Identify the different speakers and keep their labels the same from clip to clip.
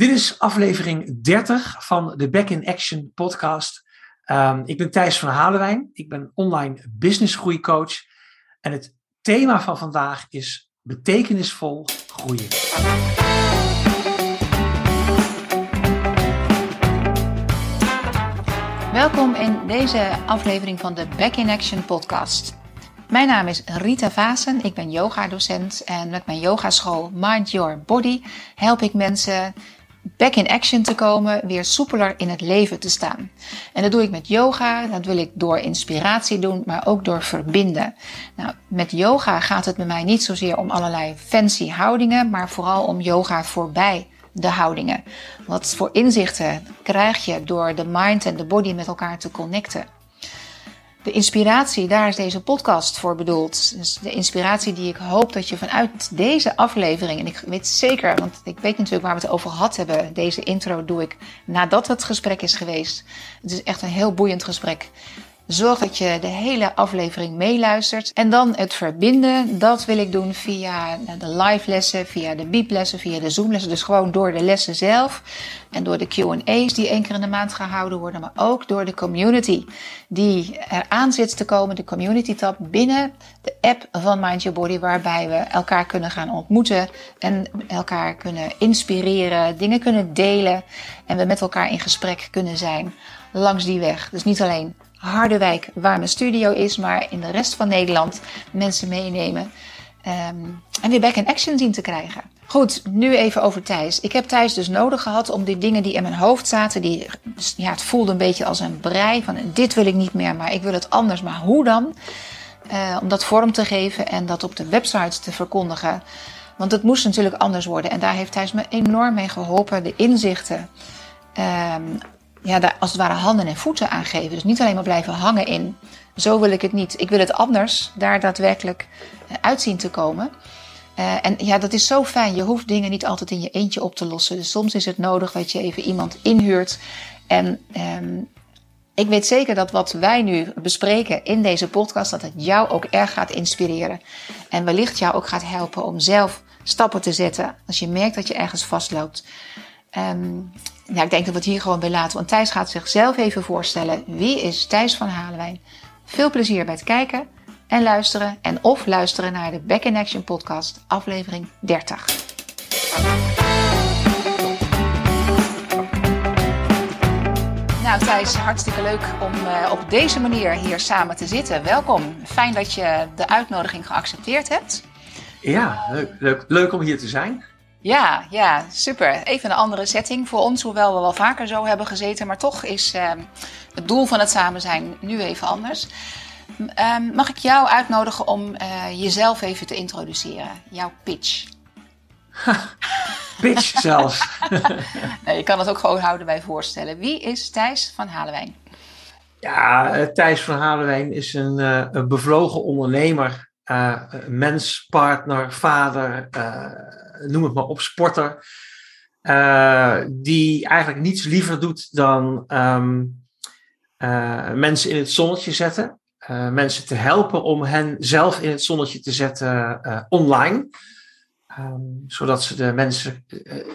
Speaker 1: Dit is aflevering 30 van de Back in Action podcast. Um, ik ben Thijs van Halewijn. Ik ben online business groeicoach. En het thema van vandaag is betekenisvol groeien.
Speaker 2: Welkom in deze aflevering van de Back in Action podcast. Mijn naam is Rita Vasen, ik ben yoga-docent en met mijn yogaschool Mind Your Body help ik mensen back in action te komen, weer soepeler in het leven te staan. En dat doe ik met yoga, dat wil ik door inspiratie doen, maar ook door verbinden. Nou, met yoga gaat het bij mij niet zozeer om allerlei fancy houdingen, maar vooral om yoga voorbij de houdingen. Wat voor inzichten krijg je door de mind en de body met elkaar te connecten? De inspiratie, daar is deze podcast voor bedoeld. Dus de inspiratie die ik hoop dat je vanuit deze aflevering, en ik weet zeker, want ik weet natuurlijk waar we het over gehad hebben. Deze intro doe ik nadat het gesprek is geweest. Het is echt een heel boeiend gesprek. Zorg dat je de hele aflevering meeluistert. En dan het verbinden, dat wil ik doen via de live lessen, via de beep-lessen, via de Zoom-lessen. Dus gewoon door de lessen zelf en door de Q&A's die één keer in de maand gehouden worden. Maar ook door de community die eraan zit te komen, de community tab binnen de app van Mind Your Body. Waarbij we elkaar kunnen gaan ontmoeten en elkaar kunnen inspireren, dingen kunnen delen. En we met elkaar in gesprek kunnen zijn langs die weg. Dus niet alleen Harderwijk, waar mijn studio is, maar in de rest van Nederland mensen meenemen. Um, en weer back in action zien te krijgen. Goed, nu even over Thijs. Ik heb Thijs dus nodig gehad om die dingen die in mijn hoofd zaten, die, ja, het voelde een beetje als een brei van dit wil ik niet meer, maar ik wil het anders. Maar hoe dan? Uh, om dat vorm te geven en dat op de website te verkondigen. Want het moest natuurlijk anders worden. En daar heeft Thijs me enorm mee geholpen. De inzichten. Um, ja, daar als het ware handen en voeten aan geven. Dus niet alleen maar blijven hangen in. Zo wil ik het niet. Ik wil het anders. Daar daadwerkelijk eh, uitzien te komen. Uh, en ja, dat is zo fijn. Je hoeft dingen niet altijd in je eentje op te lossen. Dus soms is het nodig dat je even iemand inhuurt. En um, ik weet zeker dat wat wij nu bespreken in deze podcast, dat het jou ook erg gaat inspireren. En wellicht jou ook gaat helpen om zelf stappen te zetten als je merkt dat je ergens vastloopt. Um, ja, ik denk dat we het hier gewoon bij laten. Want Thijs gaat zichzelf even voorstellen. Wie is Thijs van Halenwijn? Veel plezier bij het kijken en luisteren. En of luisteren naar de Back in Action podcast, aflevering 30. Nou Thijs, hartstikke leuk om uh, op deze manier hier samen te zitten. Welkom. Fijn dat je de uitnodiging geaccepteerd hebt.
Speaker 1: Ja, leuk, leuk, leuk om hier te zijn.
Speaker 2: Ja, ja, super. Even een andere setting voor ons, hoewel we wel vaker zo hebben gezeten. Maar toch is uh, het doel van het samen zijn nu even anders. Uh, mag ik jou uitnodigen om uh, jezelf even te introduceren? Jouw pitch.
Speaker 1: pitch zelfs.
Speaker 2: nee, je kan het ook gewoon houden bij voorstellen. Wie is Thijs van Halewijn?
Speaker 1: Ja, eh, Thijs van Halewijn is een, uh, een bevlogen ondernemer, mens, partner, vader noem het maar op, sporter. Uh, die eigenlijk niets liever doet dan uh, mensen in het zonnetje zetten. Uh, mensen te helpen om hen zelf in het zonnetje te zetten online. Um, zodat ze de mensen,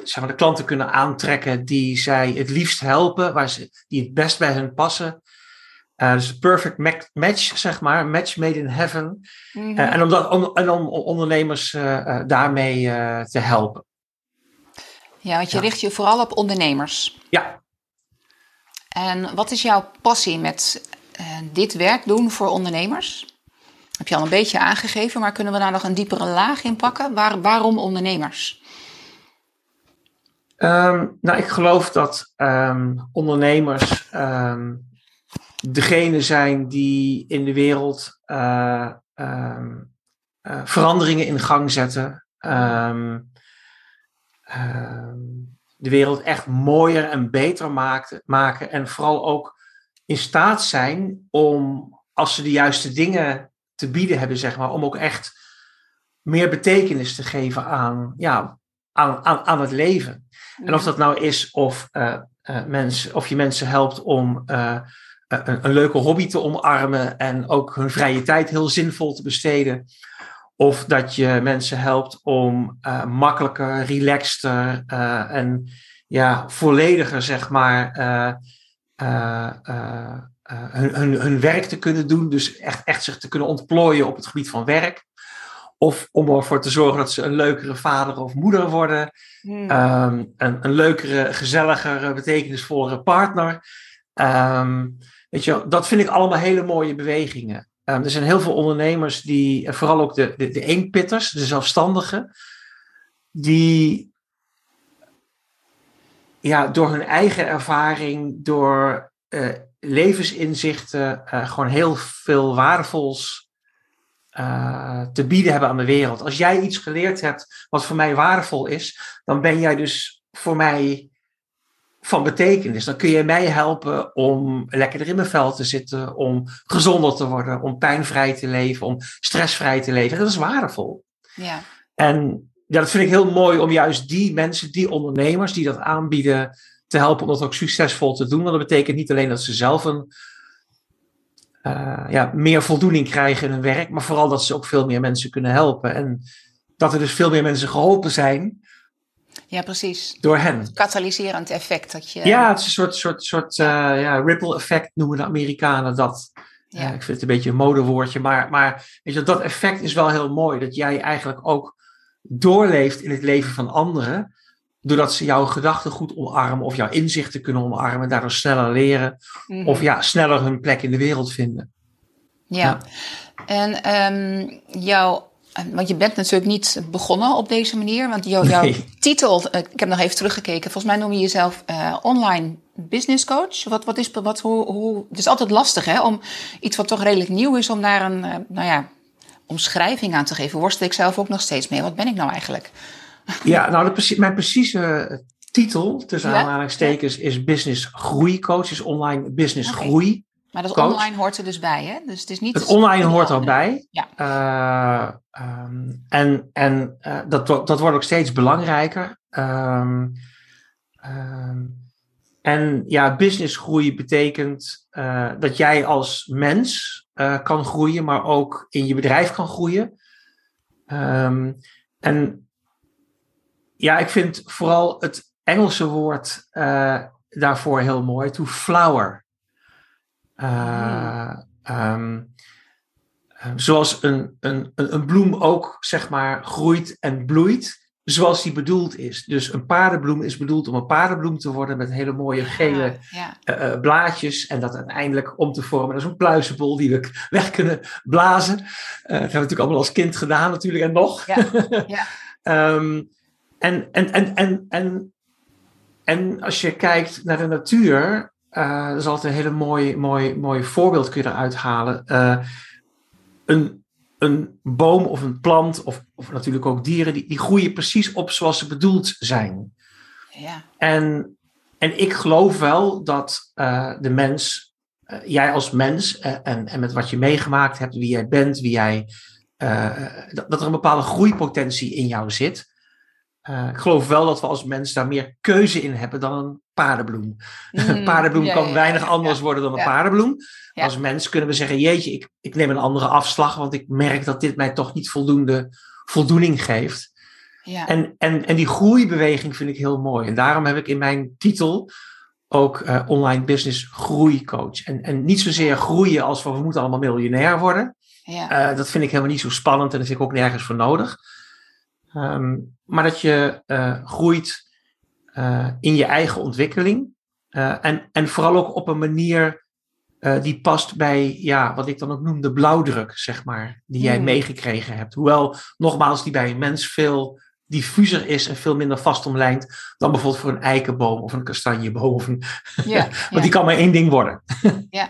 Speaker 1: zeg maar de klanten kunnen aantrekken die zij het liefst helpen, waar ze, die het best bij hen passen. Uh, dus perfect match, zeg maar, match made in heaven. Mm -hmm. uh, en, om dat, om, en om ondernemers uh, daarmee te helpen.
Speaker 2: Ja, want je ja. richt je vooral op ondernemers.
Speaker 1: Ja.
Speaker 2: En wat is jouw passie met dit werk doen voor ondernemers? Heb je al een beetje aangegeven, maar kunnen we daar nog een diepere laag in pakken? Waar, waarom ondernemers?
Speaker 1: Um, nou, ik geloof dat um, ondernemers um, degene zijn die in de wereld uh, um, uh, veranderingen in gang zetten. Um, um, de wereld echt mooier en beter maakt, maken. En vooral ook in staat zijn om, als ze de juiste dingen te bieden hebben, zeg maar, om ook echt meer betekenis te geven aan, ja, aan, aan, aan het leven. En of dat nou is of, uh, mensen, of je mensen helpt om een, een, leuke hobby te omarmen en ook hun vrije tijd heel zinvol te besteden. Of dat je mensen helpt om uh, makkelijker, relaxter uh, en ja, vollediger, zeg maar, hun, hun, hun werk te kunnen doen. Dus echt, echt zich te kunnen ontplooien op het gebied van werk. Of om ervoor te zorgen dat ze een leukere vader of moeder worden. Hmm. Ehm, een, een leukere, gezelligere, betekenisvollere partner. Ehm, weet je, dat vind ik allemaal hele mooie bewegingen. Um, er zijn heel veel ondernemers die, vooral ook de, de, eenpitters, de zelfstandigen, die ja, door hun eigen ervaring, door uh, levensinzichten, uh, gewoon heel veel waardevols uh, te bieden hebben aan de wereld. Als jij iets geleerd hebt wat voor mij waardevol is, dan ben jij dus voor mij van betekenis. Dan kun je mij helpen om lekkerder in mijn vel te zitten, om gezonder te worden, om pijnvrij te leven, om stressvrij te leven. Dat is waardevol.
Speaker 2: Ja.
Speaker 1: En ja, dat vind ik heel mooi om juist die mensen, die ondernemers die dat aanbieden, te helpen om dat ook succesvol te doen. Want dat betekent niet alleen dat ze zelf een uh, ja, meer voldoening krijgen in hun werk, maar vooral dat ze ook veel meer mensen kunnen helpen. En dat er dus veel meer mensen geholpen zijn.
Speaker 2: Ja, precies.
Speaker 1: Door hen.
Speaker 2: Katalyserend effect. Dat je...
Speaker 1: Ja, het is een soort, soort, soort uh, ja, ripple effect noemen de Amerikanen dat. Ja. Uh, ik vind het een beetje een modewoordje, maar, maar weet je, dat effect is wel heel mooi. Dat jij eigenlijk ook doorleeft in het leven van anderen doordat ze jouw gedachten goed omarmen of jouw inzichten kunnen omarmen, daardoor sneller leren mhm. of ja, sneller hun plek in de wereld vinden.
Speaker 2: Ja, en um, jouw, want je bent natuurlijk niet begonnen op deze manier, want jou, jouw titel, eh, ik heb nog even teruggekeken, volgens mij noem je jezelf uh, online business coach. Wat, wat is, wat, hoe, hoe, het is altijd lastig hè, om iets wat toch redelijk nieuw is, om daar een, uh, nou ja, omschrijving aan te geven. Worstel ik zelf ook nog steeds mee. Wat ben ik nou eigenlijk?
Speaker 1: Ja, nou, de, mijn precieze titel, tussen ja? aanhalingstekens, is Business Groei Coach. Is online business groei.
Speaker 2: Maar dat online hoort er dus bij, hè? Dus het is niet.
Speaker 1: Het online hoort erbij. Ja. Uh, um, en en uh, dat, dat wordt ook steeds belangrijker. Um, um, en ja, businessgroei betekent uh, dat jij als mens kan groeien, maar ook in je bedrijf kan groeien. en ja, ik vind vooral het Engelse woord daarvoor heel mooi. To flower. Uh, um, zoals een, een, een bloem ook, zeg maar, groeit en bloeit zoals die bedoeld is. Dus een paardenbloem is bedoeld om een paardenbloem te worden met hele mooie gele ja, ja. Uh, blaadjes. En dat uiteindelijk om te vormen. Dat is een pluizenbol die we weg kunnen blazen. Uh, dat hebben we natuurlijk allemaal als kind gedaan natuurlijk en nog. Ja. ja. um, En, en, en, en, en, en als je kijkt naar de natuur, uh, dat is altijd een hele mooi, mooi, mooi voorbeeld kun je eruit halen. Uh, een, een boom of een plant, of, of natuurlijk ook dieren, die, die groeien precies op zoals ze bedoeld zijn.
Speaker 2: Ja.
Speaker 1: En, en ik geloof wel dat uh, de mens, jij als mens, en, en met wat je meegemaakt hebt, wie jij bent, wie jij, dat, dat er een bepaalde groeipotentie in jou zit. Uh, ik geloof wel dat we als mens daar meer keuze in hebben dan een paardenbloem. Mm, een paardenbloem kan weinig anders worden dan een paardenbloem. Als mens kunnen we zeggen: Jeetje, ik, ik neem een andere afslag, want ik merk dat dit mij toch niet voldoende voldoening geeft. En, en, en die groeibeweging vind ik heel mooi. En daarom heb ik in mijn titel ook uh, online business groeicoach. En, en niet zozeer groeien als van we moeten allemaal miljonair worden. Uh, dat vind ik helemaal niet zo spannend en daar vind ik ook nergens voor nodig. Um, maar dat je uh, groeit uh, in je eigen ontwikkeling. Uh, en, en vooral ook op een manier die past bij ja, wat ik dan ook noem de blauwdruk, zeg maar, die jij hmm. meegekregen hebt. Hoewel, nogmaals, die bij een mens veel diffuser is en veel minder vastomlijnd dan bijvoorbeeld voor een eikenboom of een kastanjeboom. Of een ja, Want die kan maar één ding worden.
Speaker 2: ja.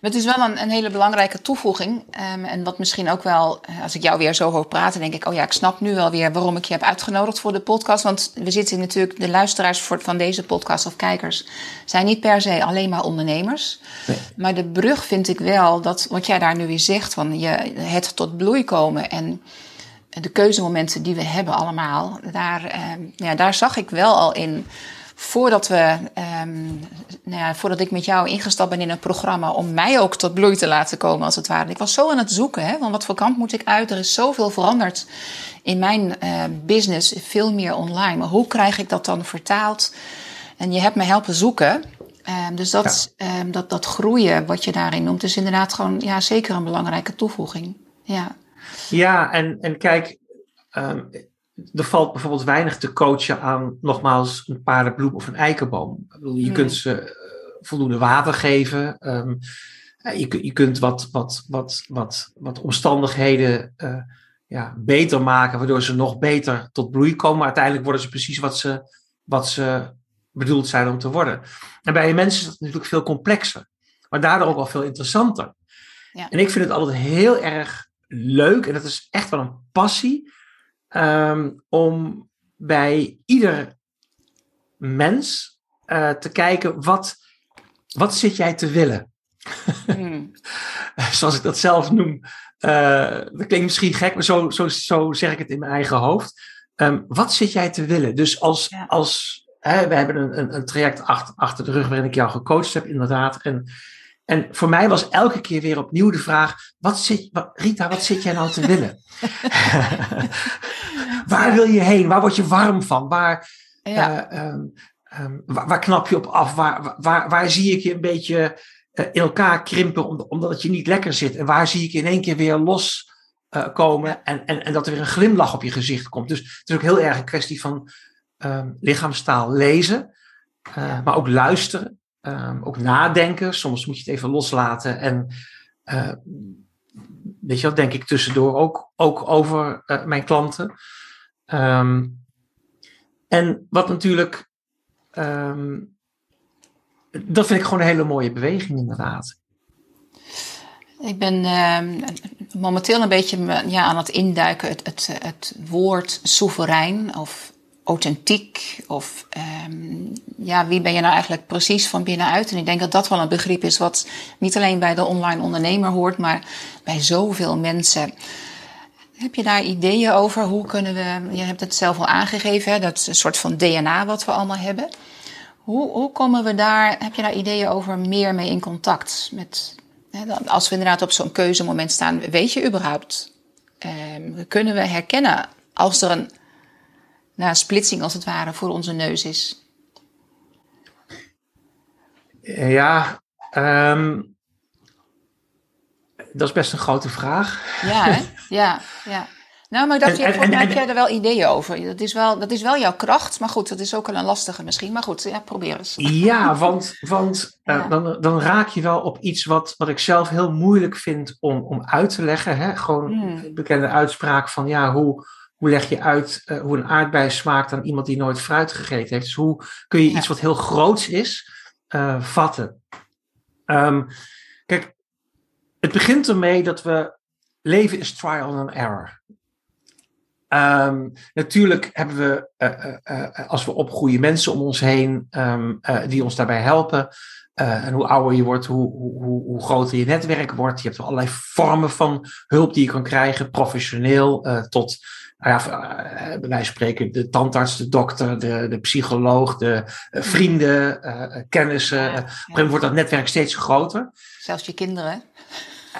Speaker 2: Het is wel een, een hele belangrijke toevoeging. Um, en wat misschien ook wel, eh, als ik jou weer zo hoor praten, denk ik: oh ja, ik snap nu wel weer waarom ik je heb uitgenodigd voor de podcast. Want we zitten natuurlijk, de luisteraars voor, van deze podcast of kijkers zijn niet per se alleen maar ondernemers. Nee. Maar de brug vind ik wel dat wat jij daar nu weer zegt, van je, het tot bloei komen en de keuzemomenten die we hebben allemaal, daar, ehm, ja, daar zag ik wel al in voordat, we, um, nou ja, voordat ik met jou ingestapt ben in een programma om mij ook tot bloei te laten komen, als het ware. Ik was zo aan het zoeken, hè, van wat voor kant moet ik uit? Er is zoveel veranderd in mijn uh, business, veel meer online. Maar hoe krijg ik dat dan vertaald En je hebt me helpen zoeken. Ehm, dus dat, ehm, dat, dat groeien, wat je daarin noemt, is inderdaad gewoon ja, zeker een belangrijke toevoeging. Ja,
Speaker 1: ja en, en kijk, er valt bijvoorbeeld weinig te coachen aan, nogmaals, een paardenbloem of een eikenboom. Je hmm. kunt ze eh, voldoende water geven. je, je kunt wat, wat, wat, wat, wat omstandigheden uh, ja, beter maken, waardoor ze nog beter tot bloei komen. Maar uiteindelijk worden ze precies wat ze, wat ze bedoeld zijn om te worden. En bij mensen is dat natuurlijk veel complexer, maar daardoor ook wel veel interessanter. Ja. En ik vind het altijd heel erg leuk, en dat is echt wel een passie, um, om bij ieder mens uh, te kijken, wat, wat zit jij te willen? Hmm. Zoals ik dat zelf noem. Uh, dat klinkt misschien gek, maar zo, zo, zo zeg ik het in mijn eigen hoofd. Um, wat zit jij te willen? Dus als, ja. als Hè, we hebben een, een, een traject achter, achter, de rug waarin ik jou gecoacht heb, inderdaad. En, en voor mij was elke keer weer opnieuw de vraag: wat zit, wat, Rita, wat zit jij nou te willen? waar wil je heen? Waar word je warm van? Waar, ja. uh, um, um, waar, waar, knap je op af? Waar, waar, waar zie ik je een beetje uh, in elkaar krimpen omdat het je niet lekker zit? En waar zie ik je in één keer weer los uh, komen en, en, en dat er weer een glimlach op je gezicht komt? Dus het is ook heel erg een kwestie van um, lichaamstaal lezen, maar ook luisteren, um, ook nadenken. Soms moet je het even loslaten en uh, weet je wat, denk ik tussendoor ook, ook over uh, mijn klanten. Um, en wat natuurlijk, dat vind ik gewoon een hele mooie beweging inderdaad.
Speaker 2: Ik ben momenteel een beetje ja, aan het induiken. Het, het, het woord soeverein of authentiek? Of um, ja, wie ben je nou eigenlijk precies van binnenuit? En ik denk dat dat wel een begrip is wat niet alleen bij de online ondernemer hoort, maar bij zoveel mensen. Heb je daar ideeën over? Hoe kunnen we, je hebt het zelf al aangegeven, hè, dat is een soort van DNA wat we allemaal hebben. Hoe, hoe komen we daar, heb je daar ideeën over, meer mee in contact? Met, hè, als we inderdaad op zo'n keuzemoment staan, weet je überhaupt, um, kunnen we herkennen als er een nou, splitsing als het ware voor onze neus is?
Speaker 1: Ja, um, dat is best een grote vraag.
Speaker 2: Ja, hè? ja, ja. Nou, maar ik dacht, en, en, en, heb jij er wel ideeën over. Dat is wel, dat is wel jouw kracht, maar goed, dat is ook wel een lastige misschien. Maar goed, ja, probeer eens.
Speaker 1: Ja, want, want ja. Uh, dan, dan raak je wel op iets wat, wat ik zelf heel moeilijk vind om, om uit te leggen. Hè? Gewoon mm. bekende uitspraak van, ja, hoe, hoe leg je uit uh, hoe een aardbei smaakt aan iemand die nooit fruit gegeten heeft? Dus hoe kun je iets wat heel groots is uh, vatten? Um, kijk, het begint ermee dat we leven is trial and error. Um, natuurlijk hebben we, uh, als we opgroeien, mensen om ons heen um, die ons daarbij helpen. en hoe ouder je wordt, hoe, hoe, hoe, groter je netwerk wordt. Je hebt allerlei vormen van hulp die je kan krijgen, professioneel tot nou ja, eh, van spreken, de tandarts, de dokter, de, de psycholoog, de vrienden, uh, kennissen. Ja, ja. Op een gegeven moment wordt dat netwerk steeds groter.
Speaker 2: Zelfs je kinderen.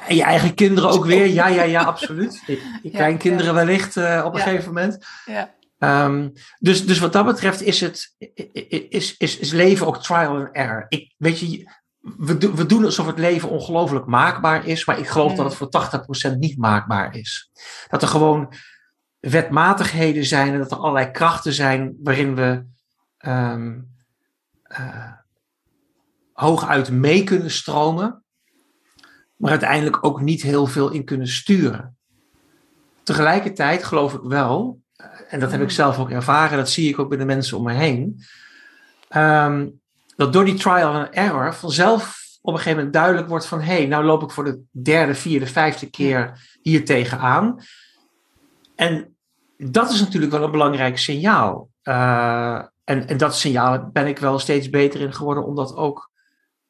Speaker 1: En je eigen kinderen ook weer. Ja, ja, ja, absoluut. Je, je kleinkinderen wellicht uh, op een gegeven moment. Ja. Um, dus, dus wat dat betreft is het is, is, is leven ook trial and error. Ik, weet je, we, we doen alsof het leven ongelooflijk maakbaar is, maar ik geloof mm. dat het voor 80% niet maakbaar is. Dat er gewoon wetmatigheden zijn en dat er allerlei krachten zijn waarin we um, uh, hooguit mee kunnen stromen, maar uiteindelijk ook niet heel veel in kunnen sturen. Tegelijkertijd geloof ik wel, eh, en dat heb ik zelf ook ervaren, dat zie ik ook bij de mensen om me heen, um, dat door die trial and error vanzelf op een gegeven moment duidelijk wordt van hé, hey, nou loop ik voor de derde, vierde, vijfde keer hier tegenaan. En dat is natuurlijk wel een belangrijk signaal. Uh, en, en dat signaal ben ik wel steeds beter in geworden om dat ook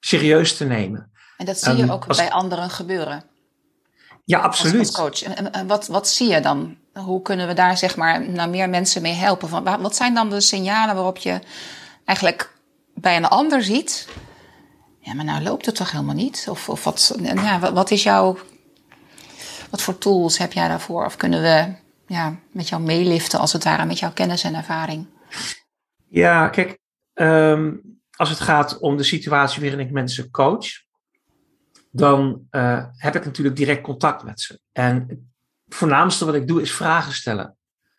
Speaker 1: serieus te nemen.
Speaker 2: En dat zie je um, ook als, bij anderen gebeuren.
Speaker 1: Ja, absoluut.
Speaker 2: Als, coach. En, en, wat, wat zie je dan? Hoe kunnen we daar zeg maar naar meer mensen mee helpen? Van, wat zijn dan de signalen waarop je eigenlijk bij een ander ziet? Ja, maar nou loopt het toch helemaal niet? Of, of wat, ja, wat is jouw. Wat voor tools heb jij daarvoor? Of kunnen we ja, met jou meeliften als het ware, met jouw kennis en ervaring?
Speaker 1: Ja, kijk, ehm, als het gaat om de situatie waarin ik mensen coach, dan uh, heb ik natuurlijk direct contact met ze. En het voornaamste wat ik doe is vragen stellen.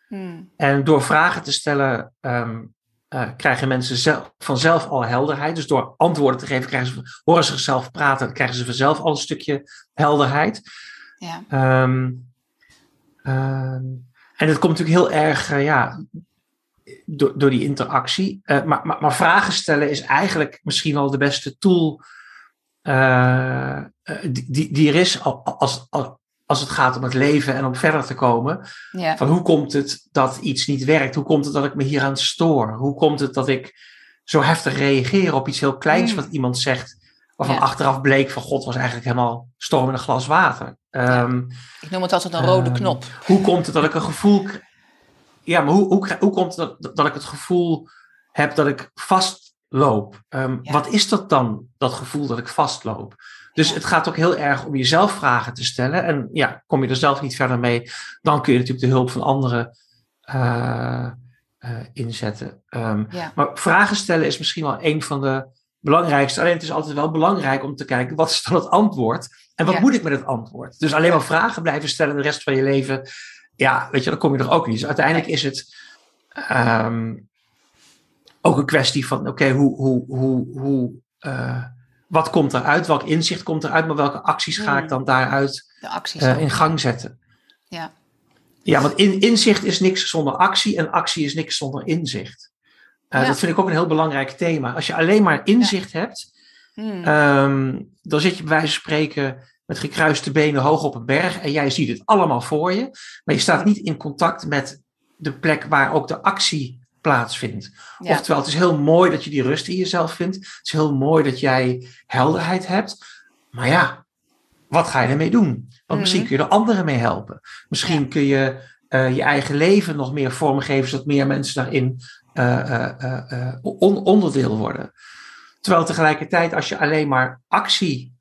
Speaker 1: Hmm. En door vragen te stellen um, uh, krijgen mensen zelf, vanzelf al helderheid. Dus door antwoorden te geven, krijgen ze, horen ze zichzelf praten, krijgen ze vanzelf al een stukje helderheid. Ja. Um, en dat komt natuurlijk heel erg uh, ja, door, door die interactie. Uh, maar, maar, maar, vragen stellen is eigenlijk misschien al de beste tool uh, die, die er is als, als, als het gaat om het leven en om verder te komen. Ja. Van hoe komt het dat iets niet werkt? Hoe komt het dat ik me hier aan stoor? Hoe komt het dat ik zo heftig reageer op iets heel kleins mm. wat iemand zegt, waarvan achteraf bleek van God was eigenlijk helemaal storm in een glas water. Um,
Speaker 2: ik noem het altijd een rode
Speaker 1: um,
Speaker 2: knop.
Speaker 1: Hoe komt het dat ik een gevoel. Ja, maar hoe, hoe, hoe komt het dat, dat ik het gevoel heb dat ik vastloop? Um, Wat is dat dan, dat gevoel dat ik vastloop? Dus het gaat ook heel erg om jezelf vragen te stellen. En ja, kom je er zelf niet verder mee, dan kun je natuurlijk de hulp van anderen uh, uh, inzetten. Um, ja. Maar vragen stellen is misschien wel een van de belangrijkste. Alleen het is altijd wel belangrijk om te kijken, wat is dan het antwoord? En wat moet ik met het antwoord? Dus alleen maar vragen blijven stellen de rest van je leven. Ja, weet je, dan kom je er ook niet. Dus uiteindelijk is het um, ook een kwestie van, oké, okay, hoe, hoe, hoe, hoe uh, wat komt eruit? Welk inzicht komt eruit? Maar welke acties ga ik dan daaruit uh, in gang zetten?
Speaker 2: Ja.
Speaker 1: Ja, want in, inzicht is niks zonder actie en actie is niks zonder inzicht. Uh, ja. Dat vind ik ook een heel belangrijk thema. Als je alleen maar inzicht ja. hebt, hmm. um, dan zit je bij wijze van spreken met gekruiste benen hoog op een berg en jij ziet het allemaal voor je, maar je staat niet in contact met de plek waar ook de actie plaatsvindt. Ja. Oftewel, het is heel mooi dat je die rust in jezelf vindt. Het is heel mooi dat jij helderheid hebt. Maar ja, wat ga je ermee doen? Want mm. misschien kun je er anderen mee helpen. Misschien ja. kun je uh, je eigen leven nog meer vormgeven, zodat meer mensen daarin uh, uh, on onderdeel worden. Terwijl tegelijkertijd, als je alleen maar actie,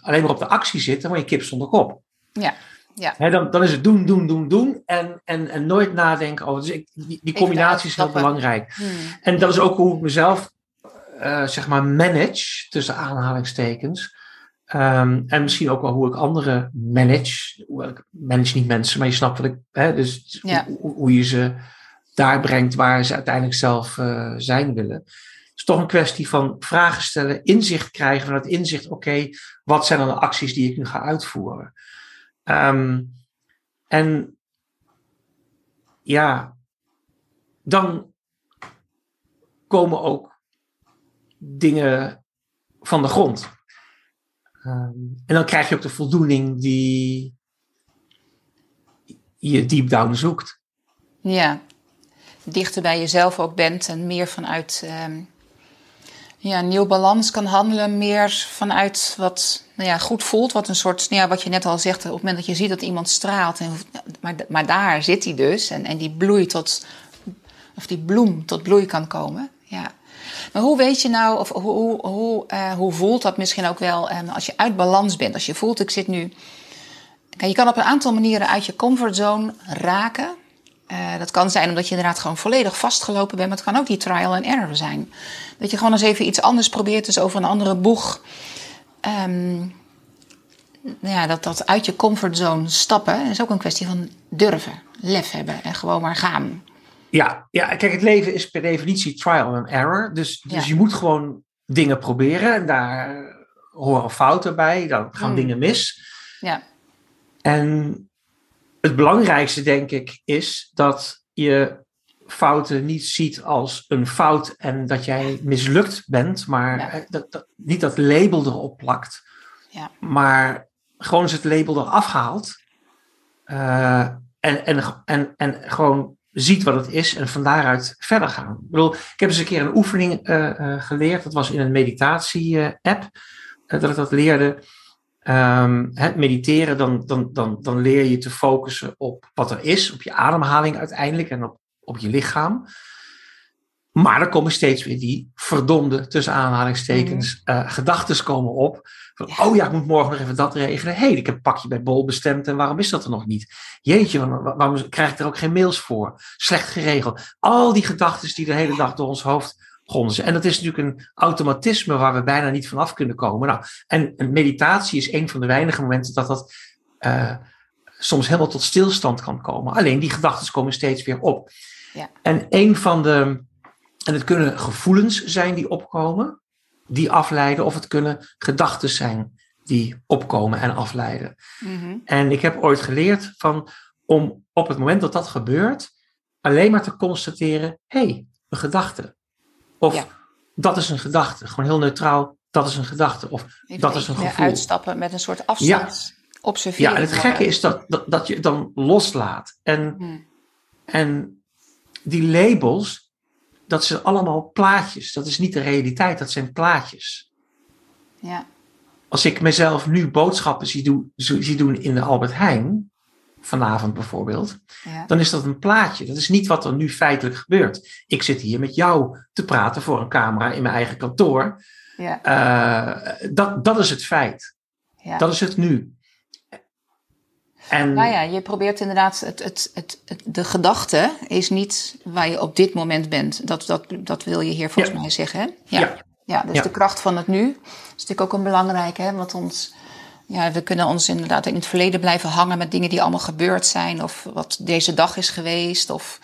Speaker 1: alleen maar op de actie zit, dan word je kip zonder kop.
Speaker 2: Ja. Ja.
Speaker 1: dan, dan is het doen, doen, doen, doen en, en, en nooit nadenken over. Dus ik, die, die combinatie is heel belangrijk. Hmm. En dat is ook hoe ik mezelf, uh, zeg maar, manage, tussen aanhalingstekens. Um, en misschien ook wel hoe ik anderen manage. Ik manage niet mensen, maar je snapt wat ik. Hè, dus ja. hoe, hoe, je ze daar brengt waar ze uiteindelijk zelf uh, zijn willen. Het is toch een kwestie van vragen stellen, inzicht krijgen vanuit inzicht. Oké, wat zijn dan de acties die ik nu ga uitvoeren? Um, en ja, dan komen ook dingen van de grond. Um, en dan krijg je ook de voldoening die je deep down zoekt.
Speaker 2: Ja, dichter bij jezelf ook bent en meer vanuit um, ja, nieuw balans kan handelen, meer vanuit wat nou ja, goed voelt. Wat een soort, nou ja, wat je net al zegt, op het moment dat je ziet dat iemand straalt. En, maar, maar daar zit hij dus. En, en die bloei tot, of die bloem tot bloei kan komen. Ja. Maar hoe weet je nou, of hoe, hoe, hoe, uh, hoe voelt dat misschien ook wel um, als je uit balans bent? Als je voelt, ik zit nu. Je kan op een aantal manieren uit je comfortzone raken. Uh, dat kan zijn omdat je inderdaad gewoon volledig vastgelopen bent, maar het kan ook die trial and error zijn. Dat je gewoon eens even iets anders probeert, dus over een andere boeg. Um, ja, dat, dat uit je comfortzone stappen is ook een kwestie van durven, lef hebben en gewoon maar gaan.
Speaker 1: Ja, ja kijk, het leven is per definitie trial and error. Dus, dus ja. je moet gewoon dingen proberen en daar horen fouten bij, dan gaan mm. dingen mis.
Speaker 2: Ja.
Speaker 1: En het belangrijkste, denk ik, is dat je fouten niet ziet als een fout en dat jij mislukt bent, maar ja. dat, dat, niet dat label erop plakt,
Speaker 2: ja.
Speaker 1: maar gewoon eens het label eraf haalt uh, en, en, en, en gewoon ziet wat het is en van daaruit verder gaan. Ik bedoel, ik heb eens een keer een oefening uh, uh, geleerd, dat was in een meditatie-app, dat ik dat leerde. Um, het mediteren, dan, dan, dan, dan leer je te focussen op wat er is, op je ademhaling uiteindelijk en op, op je lichaam. Maar er komen steeds weer die verdomde, tussen aanhalingstekens, mm. uh, gedachten komen op. Van, Oh ja, ik moet morgen nog even dat regelen. Hé, hey, ik heb een pakje bij Bol bestemd en waarom is dat er nog niet? Jeetje, waarom, waarom krijg ik er ook geen mails voor? Slecht geregeld. Al die gedachten die de hele dag door ons hoofd En dat is natuurlijk een automatisme waar we bijna niet vanaf kunnen komen. Nou, en, meditatie is een van de weinige momenten dat dat uh, soms helemaal tot stilstand kan komen. Alleen die gedachten komen steeds weer op. Ja. En een van de en het kunnen gevoelens zijn die opkomen, die afleiden, of het kunnen gedachten zijn die opkomen en afleiden. Mhm. En ik heb ooit geleerd van om op het moment dat dat gebeurt, alleen maar te constateren: hé, hey, een gedachte. Of dat is een gedachte. Gewoon heel neutraal, dat is een gedachte. Of dat is een gevoel.
Speaker 2: Uitstappen met een soort afstand. Ja. Observeren.
Speaker 1: Ja, en het gekke is dat, dat, dat je het dan loslaat. En, hmm. en die labels, dat zijn allemaal plaatjes. Dat is niet de realiteit, dat zijn plaatjes.
Speaker 2: Ja.
Speaker 1: Als ik mezelf nu boodschappen zie doen, zie doen in de Albert Heijn, vanavond bijvoorbeeld, ja. dan is dat een plaatje. Dat is niet wat er nu feitelijk gebeurt. Ik zit hier met jou te praten voor een camera in mijn eigen kantoor. Ja. Uh, dat, dat is het feit. Ja. Dat is het nu.
Speaker 2: En, nou ja, je probeert inderdaad, het, het, het, de gedachte is niet waar je op dit moment bent. Dat, dat, dat wil je hier volgens mij zeggen. Hè? Ja. ja. dus de kracht van het nu is natuurlijk ook een belangrijke. Hè? Want ons, ja, we kunnen ons inderdaad in het verleden blijven hangen met dingen die allemaal gebeurd zijn. Of wat deze dag is geweest. Of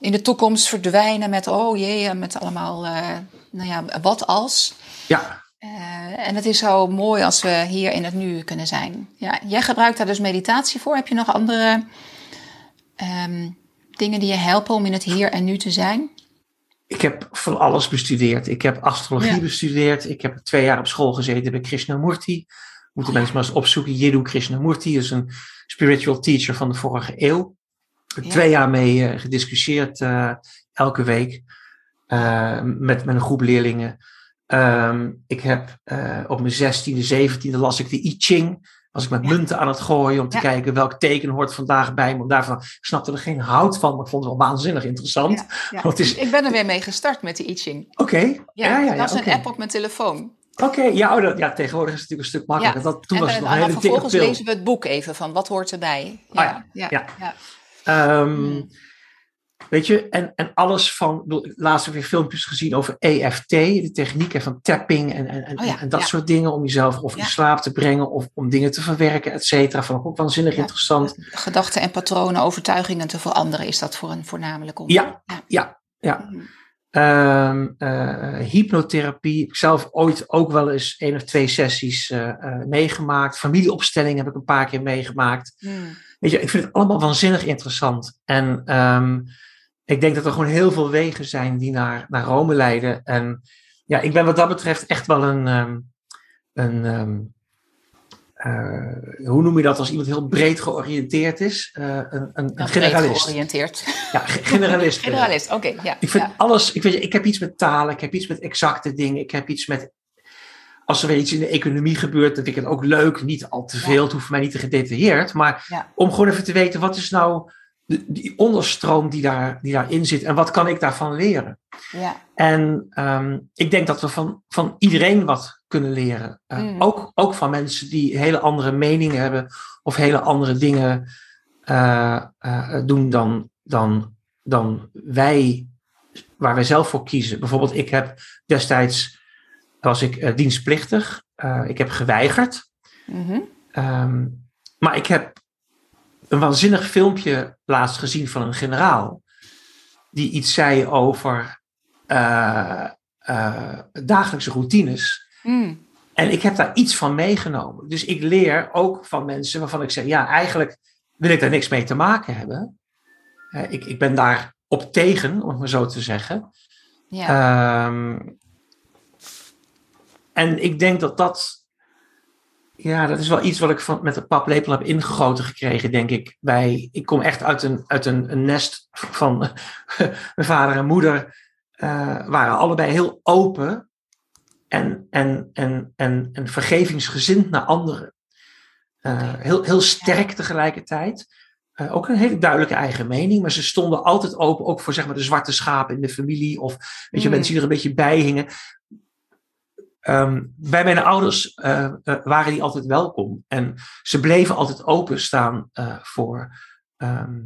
Speaker 2: in de toekomst verdwijnen met, oh jee, met allemaal, uh, nou ja, wat als.
Speaker 1: Ja.
Speaker 2: Uh, en het is zo mooi als we hier in het nu kunnen zijn. Ja, jij gebruikt daar dus meditatie voor. Heb je nog andere um, dingen die je helpen om in het hier en nu te zijn?
Speaker 1: Ik heb van alles bestudeerd. Ik heb astrologie bestudeerd. Ik heb twee jaar op school gezeten bij Krishnamurti. Moeten mensen maar eens opzoeken. Jiddu Krishnamurti is een spiritual teacher van de vorige eeuw. Ik heb twee jaar mee uh, gediscussieerd uh, elke week uh, met, met een groep leerlingen. Um, ik heb uh, op mijn zestiende, zeventiende las ik de I Ching. Was ik met munten aan het gooien om te kijken welk teken hoort vandaag bij me. Daarvan ik snapte er geen hout van, maar ik vond het wel waanzinnig interessant.
Speaker 2: Want is... Ik ben er weer mee gestart met de I Ching.
Speaker 1: Oké.
Speaker 2: Ja, ja, dat is een app op mijn telefoon.
Speaker 1: Oké, ja, oh, ja, tegenwoordig is het natuurlijk een stuk makkelijker. Dat, toen en, was het nog een hele
Speaker 2: vervolgens lezen we het boek even van wat hoort erbij.
Speaker 1: Ja, oh ja, ja. Um, Weet je, en, en alles van, laatst heb ik weer filmpjes gezien over EFT, de technieken van tapping en, en, en, oh en dat soort dingen, om jezelf of in slaap te brengen of om dingen te verwerken, et cetera. Vond ik ook waanzinnig interessant.
Speaker 2: Gedachten en patronen, overtuigingen te veranderen, is dat voor een voornamelijk
Speaker 1: om. Ja, ja, ja. Mhm. Ehm, eh, hypnotherapie. Ik zelf ooit ook wel eens één of twee sessies uh, uh, meegemaakt. Familieopstelling heb ik een paar keer meegemaakt. Hmm. Weet je, ik vind het allemaal waanzinnig interessant. En um, ik denk dat er gewoon heel veel wegen zijn die naar, naar Rome leiden. En ja, ik ben wat dat betreft echt wel een. Um, een um, uh, hoe noem je dat als iemand heel breed georiënteerd is? Uh, een, een, een generalist.
Speaker 2: georiënteerd.
Speaker 1: Ja, generalist.
Speaker 2: generalist, oké. Okay, ja,
Speaker 1: ik vind
Speaker 2: ja.
Speaker 1: alles. Ik, weet, ik heb iets met talen, ik heb iets met exacte dingen, ik heb iets met. Als er weer iets in de economie gebeurt, dan vind ik het ook leuk. Niet al te veel, ja. het hoeft mij niet te gedetailleerd. Maar om gewoon even te weten, wat is nou die onderstroom die, daar, die daarin zit en wat kan ik daarvan leren?
Speaker 2: Ja.
Speaker 1: En um, ik denk dat we van, van iedereen wat kunnen leren. Uh, mm. ook, ook van mensen die hele andere meningen hebben of hele andere dingen uh, uh, doen dan, dan, dan wij, waar wij zelf voor kiezen. Bijvoorbeeld, ik heb destijds, was ik dienstplichtig, ik heb geweigerd. Mm -hmm. um, maar ik heb een waanzinnig filmpje laatst gezien van een generaal. Die iets zei over uh, uh, dagelijkse routines. Mm. En ik heb daar iets van meegenomen. Dus ik leer ook van mensen waarvan ik zeg: ja, eigenlijk wil ik daar niks mee te maken hebben. Uh, ik, ik ben daar op tegen, om het maar zo te zeggen. Ja. Um, en ik denk dat dat ja, dat is wel iets wat ik van, met de paplepel heb ingegoten gekregen, denk ik. Bij, ik kom echt uit een, uit een, een nest van mijn vader en moeder. Uh, waren allebei heel open en, en, en, en, en vergevingsgezind naar anderen. Uh, heel, heel sterk tegelijkertijd. uh, ook een hele duidelijke eigen mening, maar ze stonden altijd open, ook voor zeg maar, de zwarte schapen in de familie, of weet je,
Speaker 2: Mm.
Speaker 1: mensen die er een beetje bij hingen. Ehm, bij mijn ouders eh, eh, waren die altijd welkom. En ze bleven altijd openstaan eh voor, ehm,